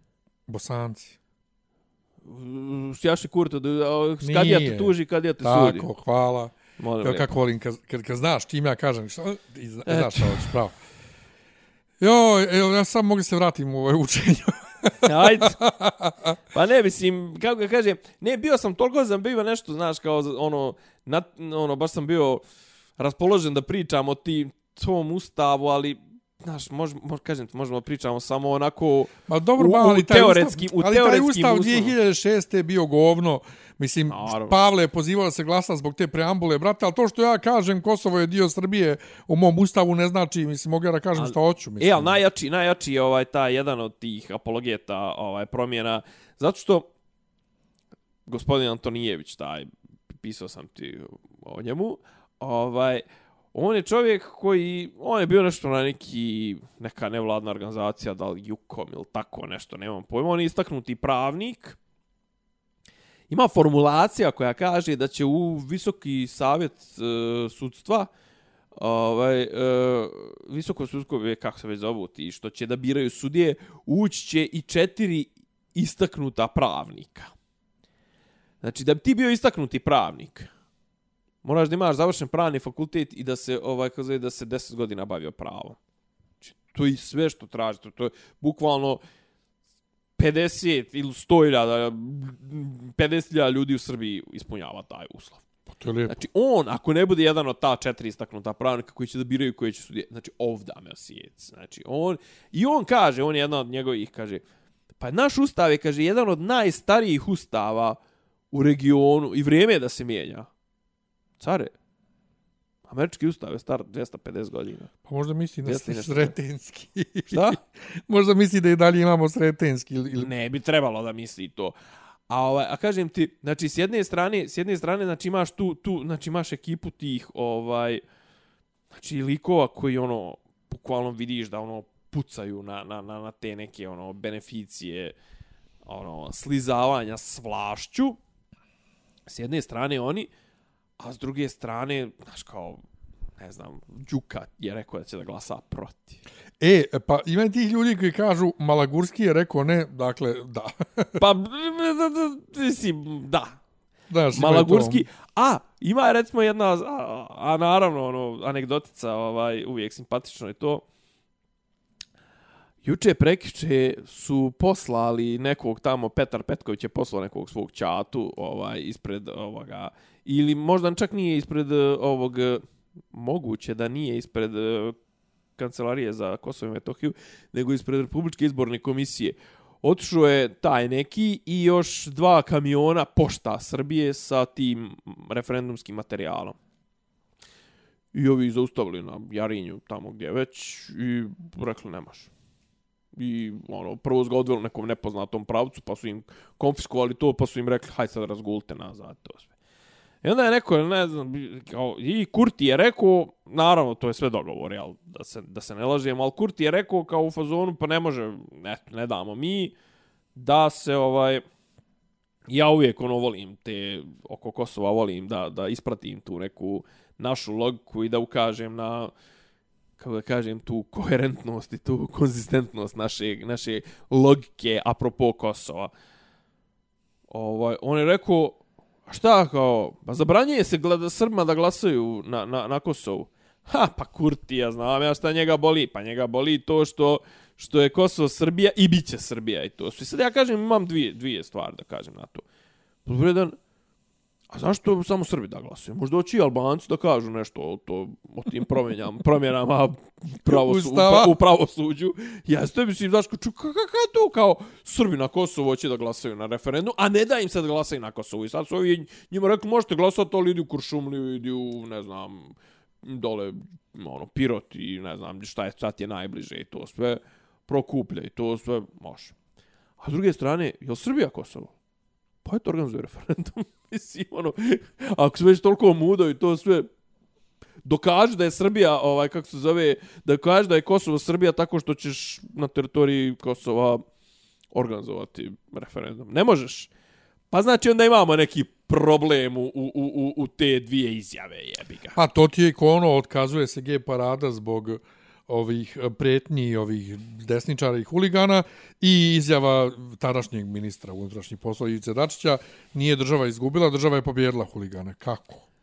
Bosanci. Sjaši kurto, da, kad ja te tuži, kad ja te sudi. Tako, hvala. Molim lijepo. kako volim, kad, kad, kad znaš čim ja kažem, šta, i zna, znaš šta hoćeš, pravo. Jo, evo, ja sam mogu se vratim u ovo učenje. Ajde. Pa ne, mislim, kako ga kažem, ne, bio sam toliko sam bio nešto, znaš, kao ono, na, ono, baš sam bio raspoložen da pričam o tim, tom ustavu, ali, znaš, mož, mož, kažem ti, možemo pričamo samo onako, Ma dobro, U- u ali taj teoretskim- ustav, u ali taj teoretskim ustav uslovima. 2006. je bio govno. Mislim, Naravno. Pavle je pozivao da se glasa zbog te preambule, brate, ali to što ja kažem Kosovo je dio Srbije u mom ustavu ne znači, mislim, mogu ja da kažem Ali- šta hoću. Mislim. E, ali najjači, najjači je ovaj taj jedan od tih apologeta ovaj promjena, zato što gospodin Antonijević, taj, pisao sam ti o njemu, ovaj, on je čovjek koji, on je bio nešto na neki, neka nevladna organizacija, da li Jukom ili tako nešto, nemam pojma, on je istaknuti pravnik, ima formulacija koja kaže da će u visoki savjet e, sudstva ovaj e, visoko sudsko e, kako se već zovu ti što će da biraju sudije ući će i četiri istaknuta pravnika. Znači da bi ti bio istaknuti pravnik moraš da imaš završen pravni fakultet i da se ovaj kako zove, da se 10 godina bavio pravom. Znači to je sve što traži, to, to je bukvalno 50 ili 100 iljada, 50 iljada ljudi u Srbiji ispunjava taj uslov. Pa to je lijepo. Znači, on, ako ne bude jedan od ta četiri istaknuta pravnika koji će da biraju koji će sudije, znači, ovda me osjec. Znači, on, i on kaže, on je jedan od njegovih, kaže, pa naš ustav je, kaže, jedan od najstarijih ustava u regionu i vrijeme je da se mijenja. Care, američki ustav je star 250 godina. Pa možda misli na Jeste nešto. sretenski. Šta? možda misli da i dalje imamo sretenski. Ili, ili... Ne bi trebalo da misli to. A, ovaj, a kažem ti, znači, s jedne strane, s jedne strane, znači, imaš tu, tu, znači, imaš ekipu tih, ovaj, znači, likova koji, ono, bukvalno vidiš da, ono, pucaju na, na, na, na te neke, ono, beneficije, ono, slizavanja s vlašću. S jedne strane oni, a s druge strane, znaš, kao, ne znam, Đuka je rekao da će da glasa protiv. E, pa ima tih ljudi koji kažu Malagurski je rekao ne, dakle, da. Pa, mislim, da. Znaš, i Malagurski. to. A, ima recimo jedna, a, a naravno, ono, anegdotica, ovaj, uvijek simpatično je to. Juče prekiče su poslali nekog tamo, Petar Petković je poslao nekog svog čatu ovaj, ispred ovoga, ili možda čak nije ispred eh, ovog, eh, moguće da nije ispred eh, kancelarije za Kosovo i Metohiju, nego ispred Republičke izborne komisije. Otišao je taj neki i još dva kamiona pošta Srbije sa tim referendumskim materijalom. I ovi zaustavili na Jarinju, tamo gdje već, i rekli nemaš. I ono, prvo su ga odveli nekom nepoznatom pravcu, pa su im konfiskovali to, pa su im rekli, haj sad razgulite nazad, to sve. I onda je neko, ne znam, kao, i Kurti je rekao, naravno, to je sve dogovor, jel, da se, da se ne lažemo, ali Kurti je rekao kao u fazonu, pa ne može, ne, ne damo mi, da se, ovaj, ja uvijek ono volim te oko Kosova volim da da ispratim tu neku našu logiku i da ukažem na kako da kažem tu koherentnost i tu konzistentnost naše naše logike apropo Kosova. Ovaj on je rekao a šta kao pa zabranjuje se gleda Srbima da glasaju na na na Kosovu. Ha, pa Kurti, ja znam ja šta njega boli. Pa njega boli to što što je Kosovo Srbija i bit će Srbija i to. I sad ja kažem, imam dvije, dvije stvari da kažem na to. Podvredan, a zašto samo Srbi da glasuju? Možda oći i Albanci da kažu nešto o, to, o tim promjenjama, promjenama pravosu, u, u pravosuđu. Ja ste mislim, znaš, ču, kako ka, to kao Srbi na Kosovo hoće da glasaju na referendum, a ne da im sad glasaju na Kosovo. I sad su ovi njima rekli, možete glasati, ali idi u Kuršumliju, idi u, ne znam, dole, ono, Pirot i ne znam šta je, ti je najbliže i to sve prokuplja i to sve može. A s druge strane, je li Srbija Kosovo? Pa eto organizuje referendum. Mislim, ono, ako su već toliko mudo i to sve, dokaži da je Srbija, ovaj, kako se zove, da kaže da je Kosovo Srbija tako što ćeš na teritoriji Kosova organizovati referendum. Ne možeš. Pa znači onda imamo neki problem u, u, u, u te dvije izjave, jebiga. Pa to ti je ko ono, otkazuje se G parada zbog ovih eh, pretnji, ovih desničara i huligana i izjava tadašnjeg ministra unutrašnjih poslova Ivice Dačića, nije država izgubila, država je pobjedila huligane. Kako?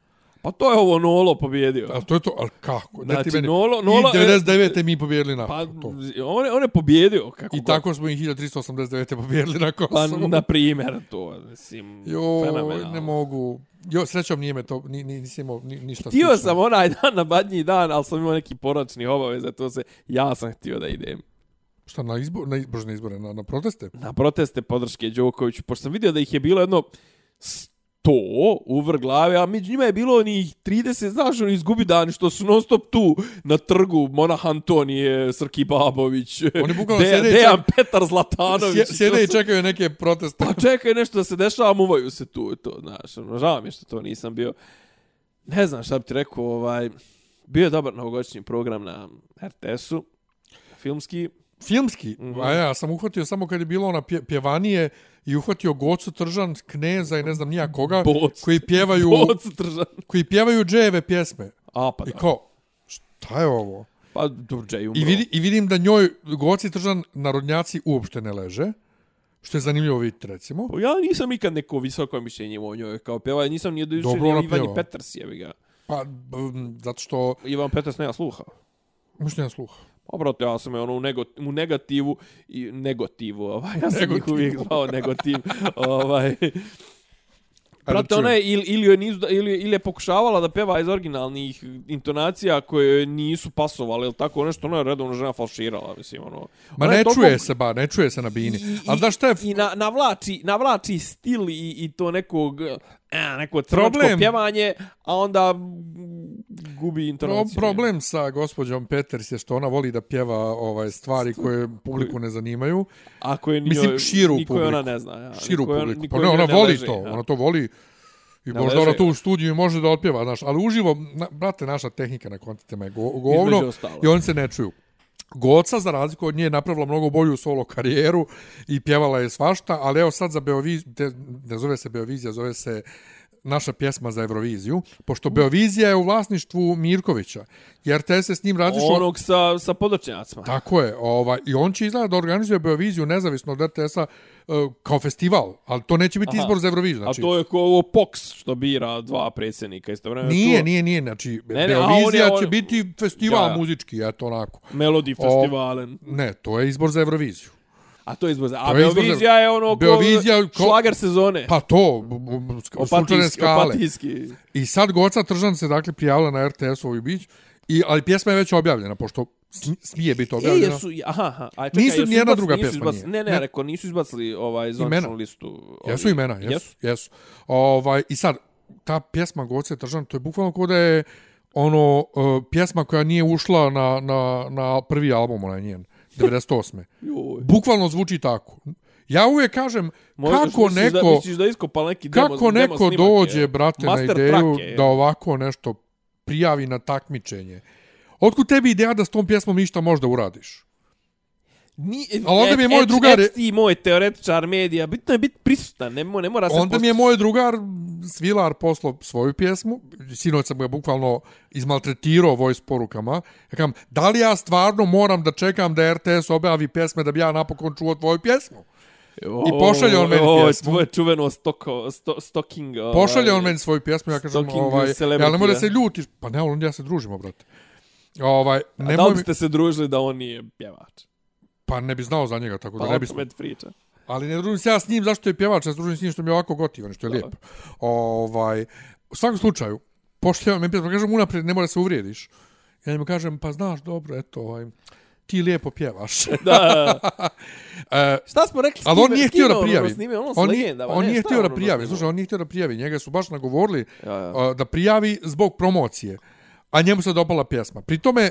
Pa to je ovo Nolo pobjedio. Ali to je to, ali kako? Znači, meni- Nolo- Nolo- I 99. mi pobjedili na Pa, to. on, je- on je pobjedio. Kako I god. tako smo i 1389. pobjedili na Pa, Kosovu. na primjer, to, mislim, Jo, fenomenalno. ne mogu. Jo, srećom nije me to, ni, ni, nisam imao ni, ništa Htio slično. sam onaj dan na badnji dan, ali sam imao neki poračni obavez, to se, ja sam htio da idem Šta, na izbor, na, na izbore, na, na proteste? na proteste podrške Đokoviću, pošto sam vidio da ih je bilo jedno sto u glave, a među njima je bilo onih 30, znaš, oni izgubi dani što su non stop tu na trgu, Monah Antonije, Srki Babović, Oni bukvalno De, Dejan ček- Petar Zlatanović. Sje- to Sjede i čekaju neke proteste. Pa čekaj nešto da se dešava, muvaju se tu to, znaš, ono, žao mi je što to nisam bio. Ne znam šta bi ti rekao, ovaj, bio je dobar novogodišnji program na RTS-u, filmski, Filmski, mm Mhm. -hmm. a ja sam uhvatio samo kad je bilo ona pje, pjevanije i uhvatio Gocu Tržan, Kneza i ne znam nija koga, Boc. koji pjevaju, Boc držan. koji pjevaju džejeve pjesme. A, pa I da. kao, šta je ovo? Pa, dobro, Jay umro. I, vidi, I vidim da njoj Goci Tržan narodnjaci uopšte ne leže, što je zanimljivo vidjeti, recimo. Pa Ja nisam nikad neko visoko mišljenje o njoj kao pjeva, nisam ni dojuče Dobro ni Ivani pjeva. Peters, jebi ga. Pa, b, zato što, Ivan Peters nema sluha. možda nema sluha. Pa, brate, ja sam je ono u, nego, u negativu, i negativu, ovaj, ja sam ih Negativu. uvijek zvao negativ, ovaj, Brate, ona je, ili, ili, nisu, da- ili, ili je pokušavala da peva iz originalnih intonacija koje nisu pasovale, ili tako nešto, ona je redovno žena falširala, mislim, ono. Ma je ne toliko- čuje se, ba, ne čuje se na bini. I, Ali da šta je... I na, navlači, navlači stil i, i to nekog, eh, neko Problem- crnočko pjevanje, a onda gubi Pro, intonaciju. problem sa gospođom Peters je što ona voli da pjeva ovaj stvari koje publiku ne zanimaju. Ako je Mislim, njoj, širu niko je ona publiku. ne zna. Ja. Širu Niko publiku. niko Pa ne, ona voli leži, to. ja. Ona to voli. I Ne možda leže. ona tu u studiju može da otpjeva, znaš, ali uživo, na, brate, naša tehnika na koncertima je go, govno i oni se ne čuju. Goca, za razliku od nje, je napravila mnogo bolju solo karijeru i pjevala je svašta, ali evo sad za Beoviziju, ne zove se Beovizija, zove se naša pjesma za Euroviziju, pošto Beovizija je u vlasništvu Mirkovića, jer RTS se s njim različno... Onog sa, sa podočnjacima. Tako je, ovaj, i on će izgleda da organizuje Beoviziju nezavisno od RTS-a uh, kao festival, ali to neće biti Aha. izbor za Euroviziju. Znači, A to je ko ovo POX što bira dva predsjednika isto vremena. Nije, nije, nije, znači, Ne, ne, Beovizija on je- će on- biti festival Ja, ja. muzički, eto onako. Melodi O, festivalen. Ne, to je izbor za Euroviziju. A to je izbor za... A To je izbor za- Beovizija je ono. Beovizija ko- Šlager sezone. Pa to, slučajne Opatijski, skale. opatijski. I sad Goca Tržan se dakle prijavila na RTS-ovi bić, i, ali pjesma je već objavljena, pošto sm- smije biti E, objavljena. jesu, aha, aha. A, čekaj, Nisu jesu nijedna izbacili- druga nisu pjesma izbacili- nije. Ne, ne, Ne. rekao, nisu izbacili ovaj zvančnu listu. Jesu ovi- imena, jesu, jesu. Ovaj, I sad, ta pjesma Goce Tržan, to je bukvalno kod da je ono, uh, pjesma koja nije ušla na, na, na prvi album, onaj njen, 98. Joj. bukvalno zvuči tako. Ja uvijek kažem, Možda kako misliš Da, neko... misliš da iskopal neki demo, Kako demo neko snimak dođe, je. brate, na Master ideju track je. da ovako nešto prijavi na takmičenje? Otkud tebi ideja da s tom pjesmom ništa možda uradiš? Ni, Ali onda mi je moj et- drugar- et ti moj teoretičar medija, bitno je biti prisutan, ne, mo- ne mora se... Onda mi je moj drugar Svilar poslao svoju pjesmu, sinoć sam ga bukvalno izmaltretirao voice porukama. Ja kažem, da li ja stvarno moram da čekam da RTS objavi pjesme da bi ja napokon čuo tvoju pjesmu? O, I pošalje on meni o, pjesmu. Tvoje čuveno stoko, sto, stalking. ovaj, Pošalje on meni svoju pjesmu, ja kažem, ovaj, ja nemoj da se ljutiš. Pa ne, onda ja se družimo, brate. Ovaj, A da li mi, biste se družili da on nije pjevač? Pa ne bi znao za njega, tako Pa da ne bi... opet priča. Ali ne družim se ja s njim, zašto je pjevač, ja se družim s njim što mi je ovako gotivan, što je lijepo. Ovaj, u svakom slučaju, pošljava me pjesma, kažem unaprijed, ne mora se uvrijediš. Ja njemu kažem, pa znaš, dobro, eto, ovaj, ti lijepo pjevaš. Da. e, Šta smo rekli? ali on nije htio da ono prijavi. snime? Ono On nije, legendama, on ne, nije htio on da ono prijavi. Slušaj, on nije htio da prijavi. Njega su baš nagovorili Ja, ja. a, da prijavi zbog promocije. A njemu se dopala pjesma. Pri tome,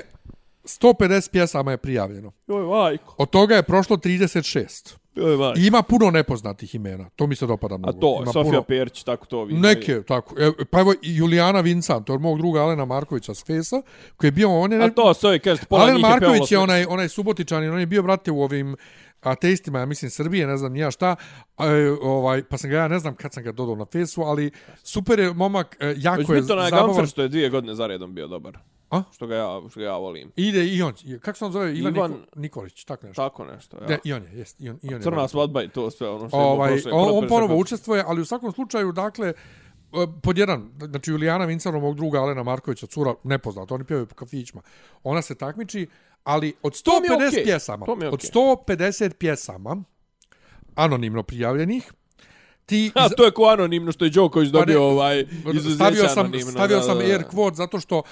150 pjesama je prijavljeno. Joj, majko. Od toga je prošlo 36. Joj, majko. I ima puno nepoznatih imena. To mi se dopada A mnogo. to, ima Sofija puno... Perić, tako to vi. Neke, tako. E, pa evo, Julijana Vincent, to je od mog druga Alena Markovića s Fesa, koji je bio, on je... A to, sve, kažete, pola Alen je Marković je pevalo onaj, onaj subotičan, on je bio, brate, u ovim ateistima, ja mislim, Srbije, ne znam nija šta, a, e, ovaj, pa sam ga ja, ne znam kad sam ga dodao na fesu, ali super je momak, e, jako Već je biti onaj zabavan. Gamfer što je dvije godine za redom bio dobar. A? Što ga ja, što ga ja volim. Ide i on, kako se on zove? Ivan, Ivan- Niko, Nikolić, tako nešto. Tako nešto, ja. Ne, I on je, jest, i on, i on je. Crna svadba i to sve ono što je ovaj, prošle. on, ponovo učestvuje, ali u svakom slučaju, dakle, e, pod jedan, znači Julijana Vincarov, mog druga Alena Markovića, cura, nepoznata, oni pjevaju po kafićima. Ona se takmiči, ali od 150 To mi je okej. pjesama, je od okej. 150 pjesama, anonimno prijavljenih, ti A, to je ko anonimno što je Đoković Pa ne, dobio ovaj izuzeće stavio sam, anonimno. stavio da, sam da, da. air quote zato što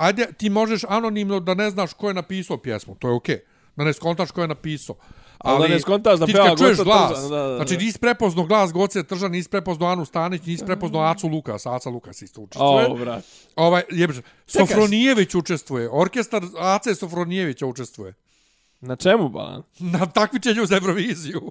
ajde ti možeš anonimno da ne znaš ko je napisao pjesmu, to je okej. Da ne skontaš ko je napisao. Ali da ne skontaš da peva Goca glas, Tržan, da, da, da. znači nisi prepoznao glas Goce Tržan, nisi prepoznao Anu Stanić, nisi prepoznao Acu Lukas, Aca Lukas isto učestvuje. O, brat. Ovaj, jebeš, Sofronijević učestvuje, orkestar Ace Sofronijevića učestvuje. Na čemu, Balan? Na takmičenju za Euroviziju.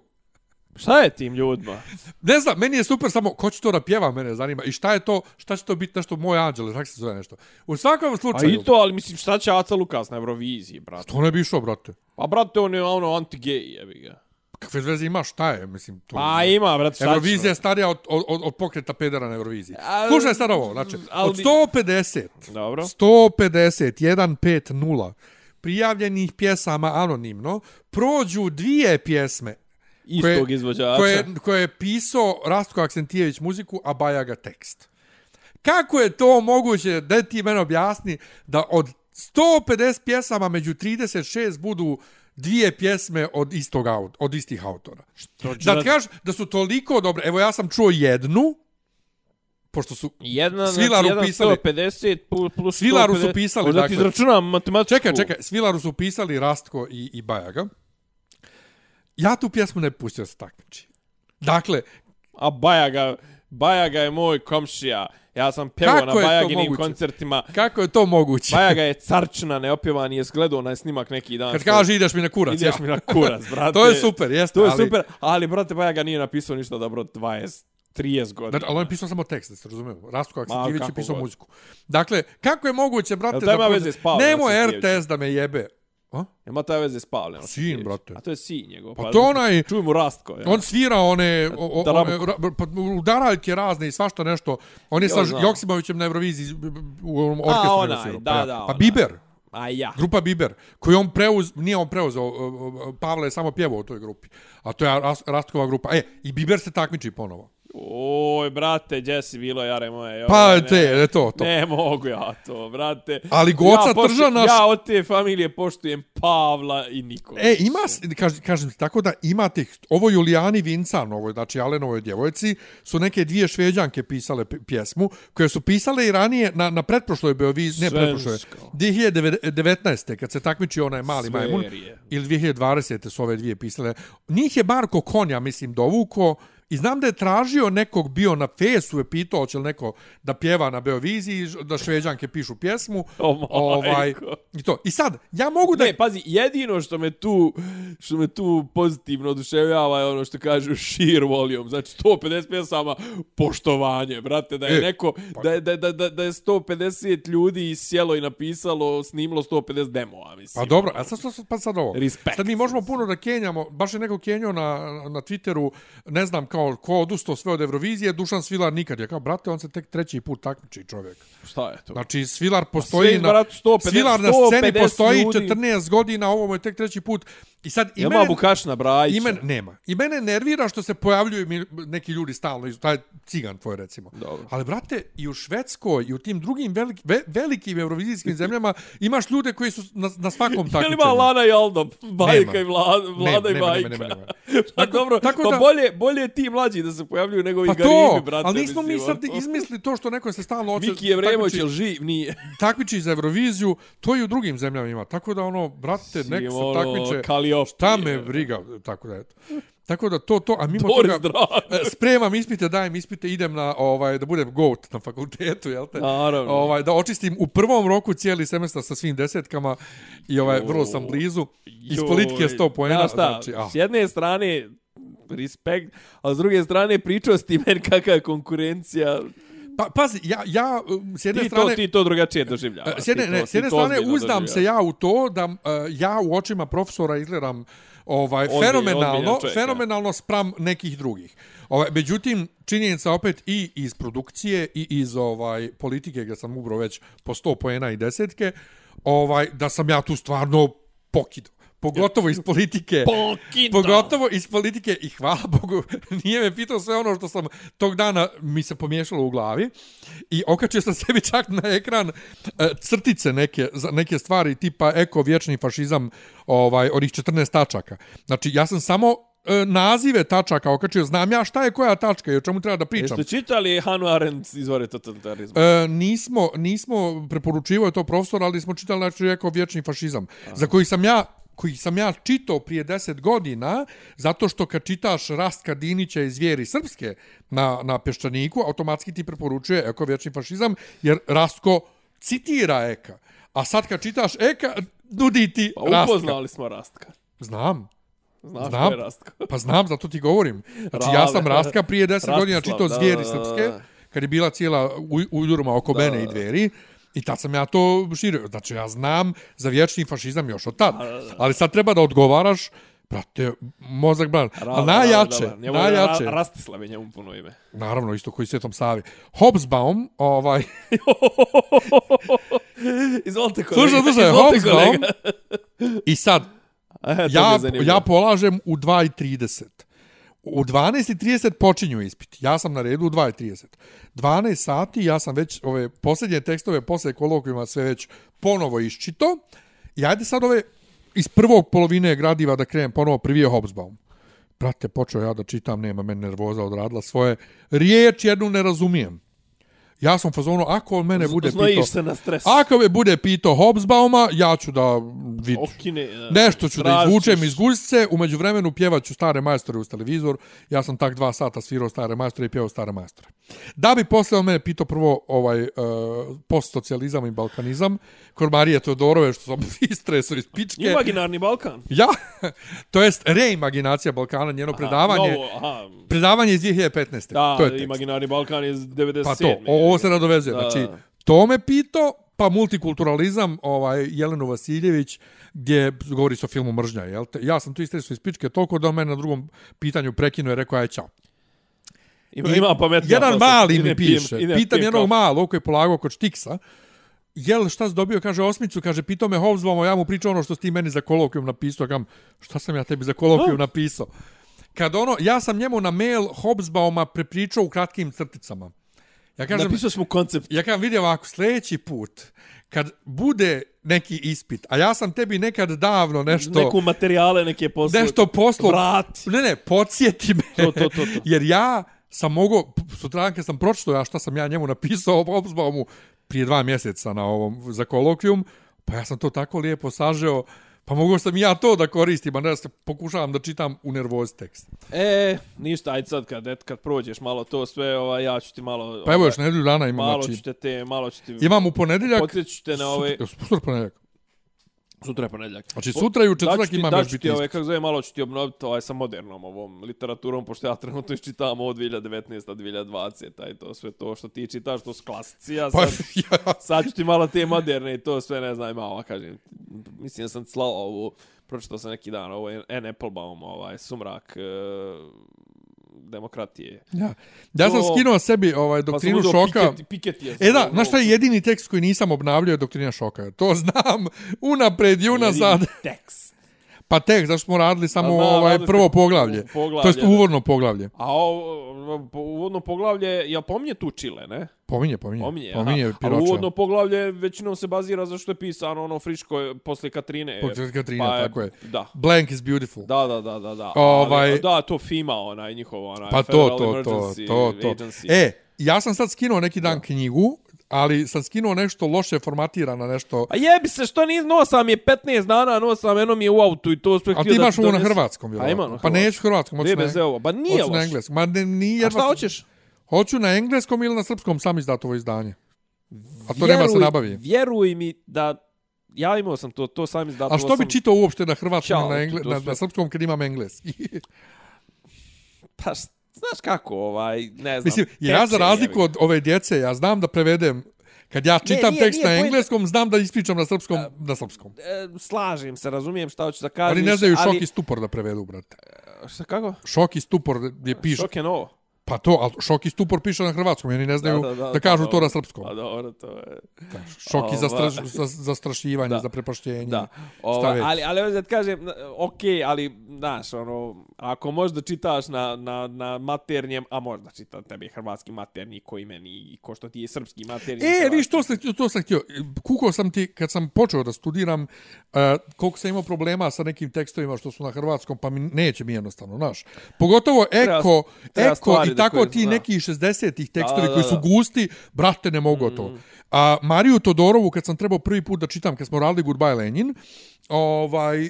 Šta je tim ljudima? Ne znam, meni je super samo ko će to da pjeva, mene zanima. I šta je to, šta će to biti nešto moj anđele, tako se zove nešto. U svakom A slučaju, i to, ali mislim, šta će Aca Lukas na Euroviziji, brat? to ne bi išao, brate. Pa, brate, on je ono anti-gay, jebi ga. Kakve veze ima, šta je, mislim, to... Pa ima, brate, šta Eurovizija je starija od, od, od, pokreta pedera na Euroviziji. A- Slušaj sad ovo, znači, ali od bi- 150, Dobro. 150, 150, prijavljenih pjesama anonimno, prođu dvije pjesme Istog izvođača. koje, koje je pisao Rastko Aksentijević muziku, a Bajaga tekst. Kako je to moguće, da ti mene objasni, da od 150 pjesama među 36 budu dvije pjesme od istog aut, od istih autora. Da ti kažeš da su toliko dobre. Evo ja sam čuo jednu, pošto su Jedna, Svilaru znači, jedan pisali- 150 plus, Svilaru su 150. pisali, ti dakle- izračunam matematičku. Čekaj, čekaj, Svilaru su pisali Rastko i, i Bajaga. Ja tu pjesmu ne pustio se takmiči. Dakle, A Bajaga, Bajaga je moj komšija. Ja sam pevao na Bajaginim koncertima. kako je to moguće? Bajaga je carčina, neopjevan, je gledao onaj snimak neki dan. Kad kaže ideš mi na kurac. ideš ja. mi na kurac, brate. to je super, jeste. To je ali, super, ali brate Bajaga nije napisao ništa dobro 20, 30 godina. Znači, ali on je pisao samo tekst, da se razumemo. Rastko Ma, Aksentijević je pisao god. muziku. Dakle, kako je moguće, brate, Jel to ima da... veze s Pavlom Nemo? RTS da me jebe. A? Ima taj veze s Pavlem? Sin, brate. A to je sin njegov. Pa to onaj... Čujemo Rastko, ja. On svira one, o, o, one ra- pa, udaraljke razne i svašta nešto. On je Jo, sa znam. Joksimovićem na Euroviziji u onom orkestru. onaj, nego svirao. da, Pa ja. da, Pa onaj. Biber, A ja. grupa Biber, koju on preuz, nije on preuzeo, o, o, Pavle je samo pjevao u toj grupi. A to je Ras- Rastkova grupa. E, i Biber se takmiči ponovo. Oj, brate, gdje si bilo, jare moje? Pa, Joj, te, ne. to, to. Ne mogu ja to, brate. Ali Goca ja poštu- Trža naš- Ja od te familije poštujem Pavla i Nikola. E, ima, s- kaž, kažem ti tako da ima tih, ovo Julijani Vincan, ovo, znači Alenovoj djevojci, su neke dvije šveđanke pisale pjesmu, koje su pisale i ranije na, na pretprošloj Beoviz, ne pretprošloj, Svensko. 2019. kad se takmiči onaj mali majmun, Sverije. ili 2020. su ove dvije pisale. Njih je Marko Konja, mislim, dovuko, I znam da je tražio nekog bio na fesu, je pitao će li neko da pjeva na Beoviziji, da šveđanke pišu pjesmu. O, ovaj. I to. I sad, ja mogu da... Ne, pazi, jedino što me tu što me tu pozitivno oduševljava je ono što kažu sheer volume, znači 150 pjesama poštovanje, brate, da je E, neko da je, da, da, da, da je 150 ljudi sjelo i napisalo, snimilo 150 demova, mislim. Pa dobro, a sad, sad, pa sad ovo. Respekt. Sad mi možemo puno da kenjamo, baš je neko kenjao na, na Twitteru, ne znam, kao ko odustao sve od Eurovizije, Dušan Svilar nikad. Ja kao, brate, on se tek treći put takmiči čovjek. Šta je to? Znači, Svilar sve postoji na... bratu 150 Svilar na sceni 150 postoji ljudi. 14 godina, ovo mu je tek treći put. I sad, i Ima mene, Bukašna Brajića. i mene, nema. I mene nervira što se pojavljuju mi, neki ljudi stalno, iz- taj cigan tvoj recimo. Dobro. Ali, brate, i u Švedskoj i u tim drugim veliki, ve, velikim eurovizijskim zemljama imaš ljude koji su na, na svakom Je takmičenju. ima Lana i Aldo, bajka Nema. i Vlada, Vlada i nema, bajka? nema, nema, nema. Pa Tako- dobro, tako pa da- bolje, bolje ti mlađi da se pojavljuju nego Pa i garibi, to, brate. ali nismo mi sad ono. izmislili to što neko se stalno oče... Miki Jevremović, takmiči- jel živ? Nije. takmiči za Euroviziju, to i u drugim zemljama ima. Tako da ono, brate, nek se ono, takmiče. Kaliopije. Šta me briga, tako da eto. Tako da to, to, a mimo Boris toga, Dragović. e, spremam ispite, dajem ispite, idem na, ovaj, da budem goat na fakultetu, jel te? Naravno. Ovaj, da očistim u prvom roku cijeli semestar sa svim desetkama i ovaj, vrlo sam blizu. Iz politike 100 poena. Šta, Znači, ah. s jedne strane respekt, a s druge strane pričao s ti kakva je konkurencija. Pa, pazi, ja, ja um, s jedne Ti strane... to, ti to drugačije doživljavaš. E, S jedne, Ti to- ne, s jedne strane uzdam se ja u to da uh, ja u očima profesora izgledam ovaj Ozbilj- fenomenalno, ozbiljan čovjek, fenomenalno spram nekih drugih. Ovaj međutim činjenica opet i iz produkcije i iz ovaj politike gdje sam ubrao već po 100 poena i desetke, ovaj da sam ja tu stvarno pokido. Pogotovo iz politike. Pokido. Pogotovo iz politike i hvala Bogu, nije me pitao sve ono što sam tog dana mi se pomiješalo u glavi i okačio sam sebi čak na ekran e, crtice neke, neke stvari tipa eko vječni fašizam ovaj, onih 14 tačaka. Znači ja sam samo e, nazive tačaka okačio, znam ja šta je koja tačka i o čemu treba da pričam. Jeste čitali Hanu Arendt izvore totalitarizma? E, nismo, nismo preporučivao to profesor, ali smo čitali znači rekao vječni fašizam, za koji sam ja koji sam ja čitao prije 10 godina, zato što kad čitaš Rastka Dinića iz Vjeri Srpske na, na Peščaniku, automatski ti preporučuje Eko vječni fašizam, jer Rastko citira Eka. A sad kad čitaš Eka, nudi ti Pa Rastka. upoznali smo Rastka. Znam. Znaš Znam. je Rastka? Pa znam, zato ti govorim. Znači, ja sam Ra- Rastka prije 10 Rastislav, godina čitao Zvijeri da, Srpske, kad je bila cijela u- ujdurma oko Da, mene i dveri. I tad sam ja to širio. Znači, ja znam za vječni fašizam još od tad. Ali sad treba da odgovaraš, brate, mozak bran. Ra- Ali najjače. Njemu je najjače, Ra- Rastislav je njemu puno ime. naravno, isto koji Svetom Savi. Hobsbaum, ovaj, Izvolite kolega. slušaj, slušaj, izvolite, Hobsbaum, kolega. i sad, E, ja, ja polažem u 2.30. U 12.30 počinju ispit. Ja sam na redu u 2.30. 12 sati, ja sam već ove posljednje tekstove posle kolokvima sve već ponovo iščito. I ajde sad ove iz prvog polovine gradiva da krenem ponovo. Prvi je Hobsbaum. Brate, počeo ja da čitam, nema meni nervoza odradila svoje. Riječ jednu ne razumijem. Ja sam fazonu, ako on mene bude Znojiš pitao... se na stres. Ako me bude pitao Hobsbauma, ja ću da vidim. Okine. e, Nešto ću da tražiš. izvučem iz guzice, umeđu vremenu pjevaću stare majstore uz televizor. Ja sam tak dva sata svirao stare majstore i pjevao stare majstore. Da bi posle on mene pitao prvo ovaj uh, postsocijalizam i balkanizam, kod Marije Teodorove, što sam istresor iz pičke. Imaginarni Balkan. Ja, to jest reimaginacija Balkana, njeno predavanje, Novo, aha. predavanje iz 2015. Da, to je tekst. Imaginarni Balkan iz 97. Pa to, o- ovo se nadovezuje. Da. Znači, to me pito, pa multikulturalizam, ovaj, Jelenu Vasiljević, gdje govori se o filmu Mržnja, jel te? Ja sam tu istresao iz pičke toliko da on mene na drugom pitanju prekinuo i rekao, aj, čao. Ima, ima pametnija Jedan posla. mali mi pijem- piše, idem pitam pijem jednog kafu. malog koji je polagao kod Štiksa, jel šta si dobio, kaže osmicu, kaže pitao me Hobsbawm, ja mu pričao ono što si ti meni za kolokvijum napisao, kam, šta sam ja tebi za kolokvijum napisao? Kad ono, ja sam njemu na mail Hobsbawma prepričao u kratkim crticama. Ja kažem, Napisao smo koncept. ja kažem, vidi ovako, sljedeći put, kad bude neki ispit, a ja sam tebi nekad davno nešto... Neku materijale, neke posle. nešto poslo... Vrati. Ne, ne, podsjeti me. To, to, to, to. Jer ja sam mogao, sutradan kad sam pročito ja šta sam ja njemu napisao, obzbao mu prije dva mjeseca na ovom, za kolokvijum, pa ja sam to tako lijepo sažeo, pa mogao sam ja to da koristim, a ne da se pokušavam da čitam u nervoz tekst. E, ništa, ajde sad kad, et, kad prođeš malo to sve, ovaj, ja ću ti malo... Pa evo ovaj, još nedelju dana imam, Malo znači, ću te, te, malo ću ti... imam u ponedjeljak, Podsjeću te na ove... sutra, sutra ponedjeljak. Sutra je ponedjeljak. Znači sutra i u četvrtak imam još ti biti ispit. kako zove, malo ću ti obnoviti ovaj sa modernom ovom literaturom, pošto ja trenutno iščitavam ovo 2019. 2020. Taj to sve to što ti čitaš, to su klasici, ja Pa, sad, ja, sad ću ti malo te moderne i to sve, ne znam, malo, kažem, mislim da sam slao ovu, pročitao sam neki dan, ovo je N. Applebaum, ovaj, sumrak e, demokratije. ja. ja sam To- skinuo sebi ovaj, Pa sam doktrinu šoka. Piketty, Piketty je E da, znaš šta je jedini tekst koji nisam obnavljao je doktrina šoka. To znam unapred i unazad. jedini tekst. Pa tekst, zašto smo radili samo A znam, ovaj radili prvo poglavlje. poglavlje, To jest da. uvodno poglavlje. A po- uvodno poglavlje, jel pominje tu Čile, ne? Pominje, pominje. Pominje, pominje Piroča. uvodno poglavlje većinom se bazira za što je pisano ono friško posle Katrine. Posle Katrine, pa tako je. Da. Blank is beautiful. Da, da, da, da, da. Ovaj- Ali, da, to FIMA, onaj njihov, onaj pa to, to, to, to, to. Agency. E, ja sam sad skinuo neki dan knjigu, ali sam skinuo nešto loše formatirano, nešto... A jebi se, što ni nosam je 15 dana, nosam, eno mi je u autu i to sve A htio ti da imaš ovo na hrvatskom, A vjerovatno. imam na Pa hrvatskom. neću hrvatskom, hoću na, DBZ-ovo, ba nije hoću na loše. engleskom. Ma ne, nije A šta hoćeš? Hoću na engleskom ili na srpskom sam izdatovo izdanje. A to nema se nabavi. Vjeruj mi da ja imao sam to, to sam izdatilo A što bi sam... čitao uopšte na hrvatskom Ćao, ili na, engle, na, na srpskom kad imam engleski? Pa, š- znaš kako, ovaj, ne znam. Mislim, ja za razliku od ove djece, ja znam da prevedem Kad ja čitam nije- tekst nije na engleskom, znam da ispričam na srpskom, na srpskom. E, slažem se, razumijem šta hoćeš da kažeš. Ali ne znaju ali, šok i stupor da prevedu, brate. Šta, kako? Šok i stupor je piše. Šok je novo. Pa to, ali šok i stupor piše na hrvatskom, oni ne znaju da, da, pa kažu to dobro. na srpskom. Pa dobro, to je... Šok i Ova- zastraš, za, zastrašivanje, Da. za prepaštenje. Da. Šta Ova, već. ali, ali da ti kažem, ok, ali, znaš, ono, ako možda čitaš na, na, na maternjem, a možda čita tebi hrvatski maternji koji meni, ko što ti je srpski maternji. E, viš, to, sam, to sam htio. Kukao sam ti, kad sam počeo da studiram, uh, koliko sam imao problema sa nekim tekstovima što su na hrvatskom, pa mi neće mi jednostavno, znaš. Pogotovo Treba- eko, treba eko stvari i da tako ti zna. neki 60-ih tekstovi Da, da, koji su gusti, brate, ne mogu to. A Mariju Todorovu, kad sam trebao prvi put da čitam, kad smo radili Goodbye Lenin, ovaj, uh,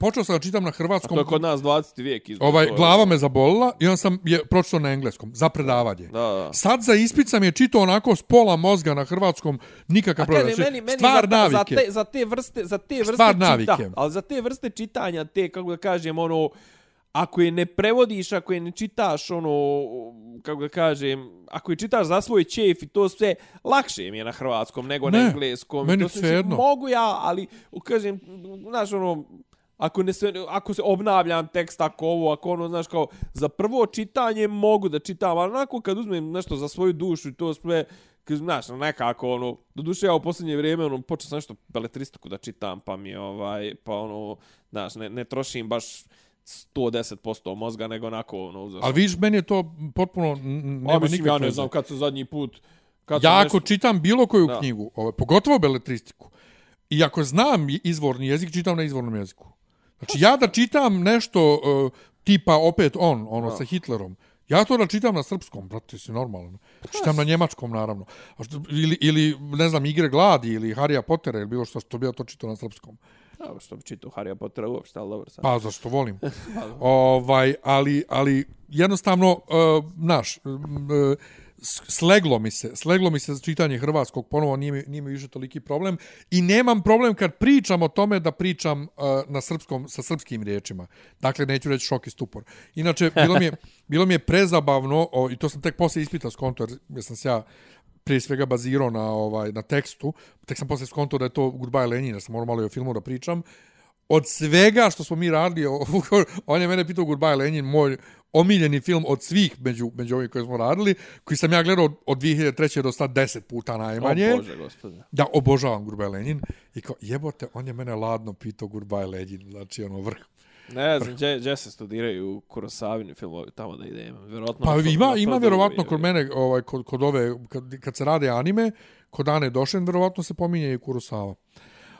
počeo sam da čitam na A hrvatskom, to je kod nas 20. vijek. izbor, ovaj, glava me zabolila i on sam je pročitao na engleskom, za predavanje. Da, da. Sad za ispit sam je čitao onako s pola mozga na hrvatskom, nikakav A problem. Znači, meni, meni stvar za, navike. za, te, za te vrste, za te vrste Stvar čita, navike. ali za te vrste čitanja, te, kako da kažem, ono, ako je ne prevodiš, ako je ne čitaš, ono, kako da kažem, ako je čitaš za svoj čef i to sve, lakše mi je na hrvatskom nego na Ne, engleskom. meni to se- svejedno. Mogu ja, ali, kažem, znaš, ono, ako, ne se, ako se obnavljam tekst, ako ovo, ako ono, znaš, kao, za prvo čitanje mogu da čitam, ali onako kad uzmem nešto za svoju dušu i to sve, kad, znaš, nekako, ono, do duše ja u posljednje vrijeme, ono, počeo sam nešto beletristiku da čitam, pa mi ovaj, pa ono, znaš, ne, ne trošim baš 110% mozga, nego onako, ono, uzeo Ali vidiš, meni je to potpuno, A nema mislim, nikakve ja ne znam kad sam zadnji put... Kad Ja nešto- ako čitam bilo koju Da. knjigu, ovaj, pogotovo beletristiku, i ako znam izvorni jezik, čitam na izvornom jeziku. Znači, ja da čitam nešto uh, tipa opet on, ono, sa Hitlerom, ja to da čitam na srpskom, brate, si normalno. Čitam na njemačkom, naravno. A što, ili, ili, ne znam, Igre gladi, ili Harija Pottera, ili bilo što, što bi ja to čitao na srpskom. Ja, što bi čitao Harry Pottera uopšte, ali dobro sad. Pa, zašto volim. ovaj, ali, ali jednostavno, uh, naš, uh, sleglo mi se, sleglo mi se za čitanje hrvatskog, ponovo nije mi, nije mi više toliki problem. I nemam problem kad pričam o tome da pričam uh, na srpskom, sa srpskim riječima. Dakle, neću reći šok i stupor. Inače, bilo mi je, bilo mi je prezabavno, o, i to sam tek posle ispita skonto, jer, jer sam se ja prije svega bazirao na ovaj na tekstu, tek sam posle skonto da je to Goodbye Lenin, da sam morao malo i o filmu da pričam. Od svega što smo mi radili, on je mene pitao Goodbye Lenin, moj omiljeni film od svih među, među ovih koje smo radili, koji sam ja gledao od 2003. do sad 10 puta najmanje. O Bože, gospodine. Ja obožavam Goodbye Lenin. I kao, jebote, on je mene ladno pitao Goodbye Lenin, znači ono vrh. Ne znam, gdje, gdje se studiraju Kurosavini filmovi, tamo da idem. Vjerojatno Pa ima, ima vjerovatno je- kod mene, ovaj, kod, kod ove, kad, kad se rade anime, kod Ane Došen, vjerovatno se pominje i Kurosawa.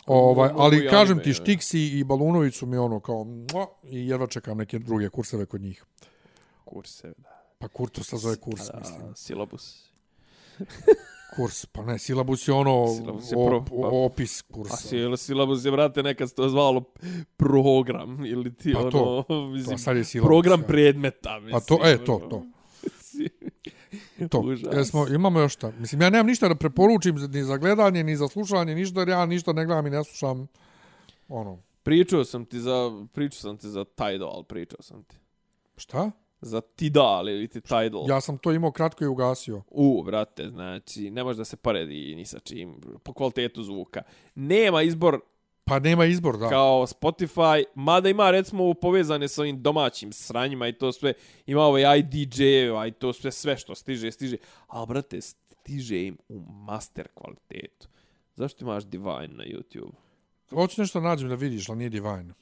Ovaj, ali i kažem anime, ti. Štiksi i Balunović su mi ono kao, mua, i jedva čekam neke druge kurseve kod njih. Kurse, da. Pa Kurto se zove kurs, Da, mislim. Silabus. Kurs, pa ne, silabus je ono Silabus je op, pro- pa- opis A kursa. sil, silabus je, brate, nekad se to zvalo program, ili ti Pa ono, to, mislim, Pa sad je silabus. program ja. predmeta, mislim. Pa to, e, to, ono. to. To, Užas. jesmo, imamo još šta. Mislim, ja nemam ništa da preporučim ni za gledanje, ni za slušanje, ništa, jer ja ništa ne gledam i ne slušam. Ono, Pričao sam ti za, pričao sam ti za Tidal, pričao sam ti. šta? Za Tidal ili ti Tidal. Ja sam to imao kratko i ugasio. U, brate, znači, ne može da se poredi ni sa čim, po kvalitetu zvuka. Nema izbor Pa nema izbor, da. kao Spotify, mada ima recimo povezane sa ovim domaćim sranjima i to sve, ima ovaj IDJ-eva i to sve, sve što stiže, stiže, ali brate, stiže im u master kvalitetu. Zašto imaš Divine na YouTube? Hoću nešto nađem da vidiš, ali nije divine.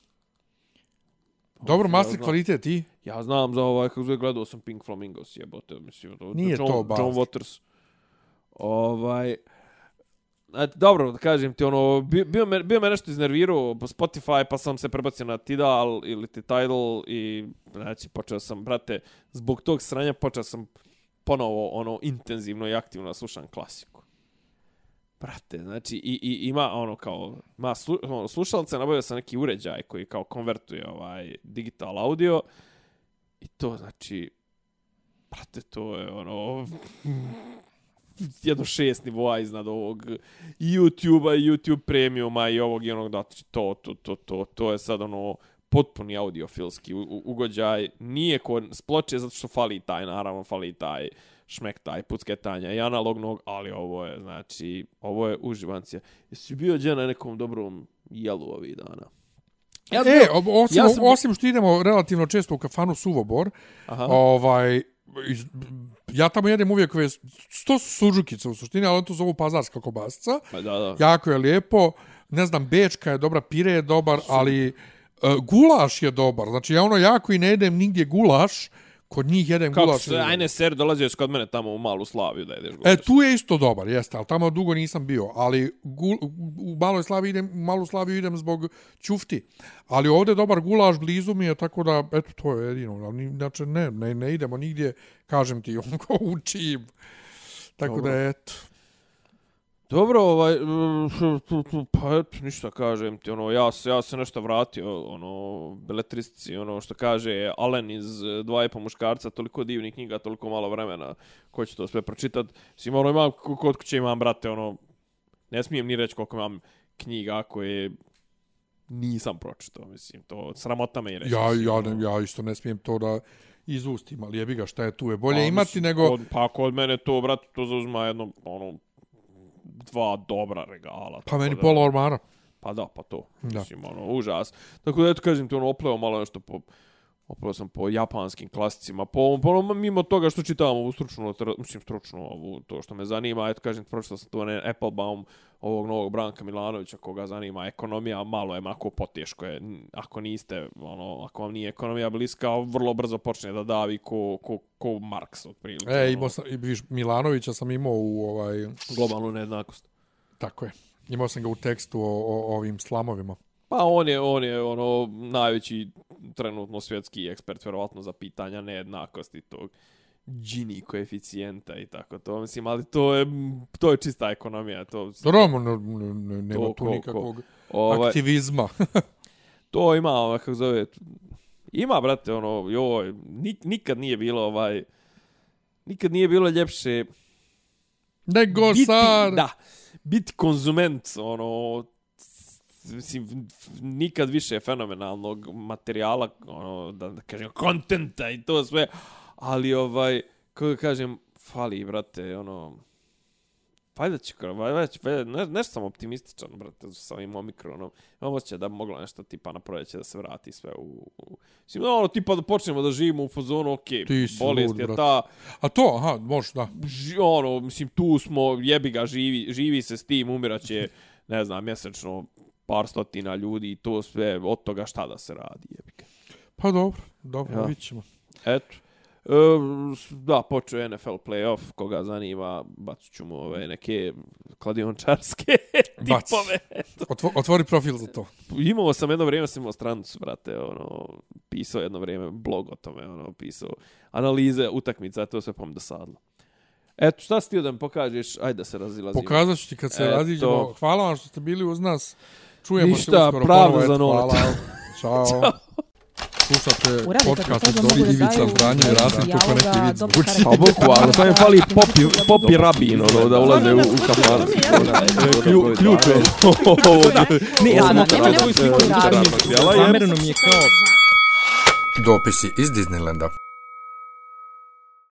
Dobro, ja master znam. kvalitet i? Ja znam za ovaj, kako zove, gledao sam Pink Flamingos, jebote, mislim, to, Nije John, to baš. John Waters. Ovaj, Znači, dobro, da kažem ti, ono, bio, bio, me, bio me nešto iznervirao po Spotify, pa sam se prebacio na Tidal ili ti Tidal i, znači, počeo sam, brate, zbog tog sranja počeo sam ponovo, ono, intenzivno i aktivno da slušam klasiku. Brate, znači, i, i ima, ono, kao, ima slu, ono, slušalce, nabavio sam neki uređaj koji, kao, konvertuje, ovaj, digital audio i to, znači, brate, to je, ono, jedno šest nivoa iznad ovog YouTube-a YouTube premiuma i ovog i onog da to, to, to, to, to je sad ono potpuni audiofilski ugođaj. Nije kod s ploče zato što fali taj, naravno fali taj šmek taj pucketanja i analognog, ali ovo je, znači, ovo je uživancija. Jesi bio gdje na nekom dobrom jelu ovih dana? Ja E, bio- osim, ja sam- osim što idemo relativno često u kafanu Suvobor, Aha. ovaj, iz, ja tamo jedem uvijek ove, sto su suđukice u suštini, ali to zovu pazarska kobasica. Pa da, da. Jako je lijepo. Ne znam, bečka je dobra, pire je dobar, ali uh, gulaš je dobar. Znači, ja ono jako i ne jedem nigdje gulaš, kod njih jedem Kako gulaš. se, ajne ser, dolazio kod mene tamo u malu Slaviju da jedeš gulaš. E, tu je isto dobar, jeste, ali tamo dugo nisam bio. Ali gul, u maloj Slavi idem, u malu Slaviju idem zbog ćufti. Ali ovdje je dobar gulaš, blizu mi je, tako da, eto, to je jedino. Znači, ne, ne, ne idemo nigdje, kažem ti, on ko učim. Tako Dobro. da, eto. Dobro, ovaj, pa eto, ništa kažem ti, ono, ja, se, ja se nešto vratio, ono, beletristici, ono, što kaže Alen iz eh, Dva i po muškarca, toliko divnih knjiga, toliko malo vremena, ko će to sve pročitat. Mislim, ono, imam, ko- kod kuće imam, brate, ono, ne smijem ni reći koliko imam knjiga koje nisam pročitao, mislim, to sramota me i reći. Ja, mislim, ja, ono. ne, ja isto ne smijem to da izustim, ali jebi ga, šta je tu je bolje Pa, imati mislim, nego... Kod, pa kod mene to, brate, to zauzma jedno, ono, dva dobra regala. Pa meni da- pola ormara. Pa da, pa to. Da. Mislim, ono, užas. Tako da, eto, kažem ti, ono, opleo malo nešto po... Opleo sam po japanskim klasicima, po, po ono, mimo toga što čitam ovu stručnu, mislim, stručnu, ovu, to što me zanima, eto, kažem, pročitao sam to ne, Applebaum, ovog novog Branka Milanovića, koga zanima ekonomija, malo je mako poteško je, ako niste, ono, ako vam nije ekonomija bliska, vrlo brzo počne da davi ko, ko, ko Marks, otprilike. E, ono, imao sam, i viš, Milanovića sam imao u, ovaj, globalnu nejednakost. tako je, imao sam ga u tekstu o, o, o ovim slamovima. Pa on je, on je ono najveći trenutno svjetski ekspert vjerovatno za pitanja nejednakosti tog Gini koeficijenta i tako to. Mislim, ali to je, to je čista ekonomija. To, Dobro, ne, ne, ne, nema To tu ko- nikakvog ovaj, aktivizma. to ima, ovaj, kako zove, ima, brate, ono, joj, nik, nikad nije bilo, ovaj, nikad nije bilo ljepše Nego biti, sad! da, biti konzument, ono, mislim, nikad više fenomenalnog materijala, ono, da, da kažem, kontenta i to sve, ali, ovaj, kako kažem, fali, brate, ono, Valjda će, valjda će, valjda, ne, nešto sam optimističan, brate, sa ovim omikronom. Imam osjećaj da bi moglo nešto tipa na proljeće da se vrati sve u... u mislim, no, ono, tipa da počnemo da živimo u fazonu, okej, si bolest lud, je brate. ta, A to, aha, može, da. ži, ono, mislim, tu smo, jebi ga, živi, živi se s tim, umiraće, ne znam, mjesečno par stotina ljudi i to sve, od toga šta da se radi, jebi ga. Pa dobro, dobro, Ja. vidit ćemo. Eto. E, da, počeo je NFL playoff, koga zanima, bacit ću mu ove neke kladiončarske tipove. Otvo, otvori profil za to. Imao sam jedno vrijeme, sam imao stranicu, brate, ono, pisao jedno vrijeme blog o tome, ono, pisao analize utakmica, to sve pom dosadlo. Eto, šta si ti da mi pokažeš? Ajde da se razilazimo. Pokazat ću ti kad se Eto. raziđemo. Hvala vam što ste bili uz nas. Čujemo Ništa, se uskoro. pravda ponovo, za novac. Hvala. Ćao. Slušate Urade kako podcast od mogu da Ivica daju Zdanje i Rasim kako neki dobro zvuči. Pa bukvalno, samo mi fali popi, popi rabin, ono, da ulaze u, u kafan. Klju, ključ je. Ne, ja sam svoju nekog sliku zamereno mi je kao Dopisi iz Disneylanda.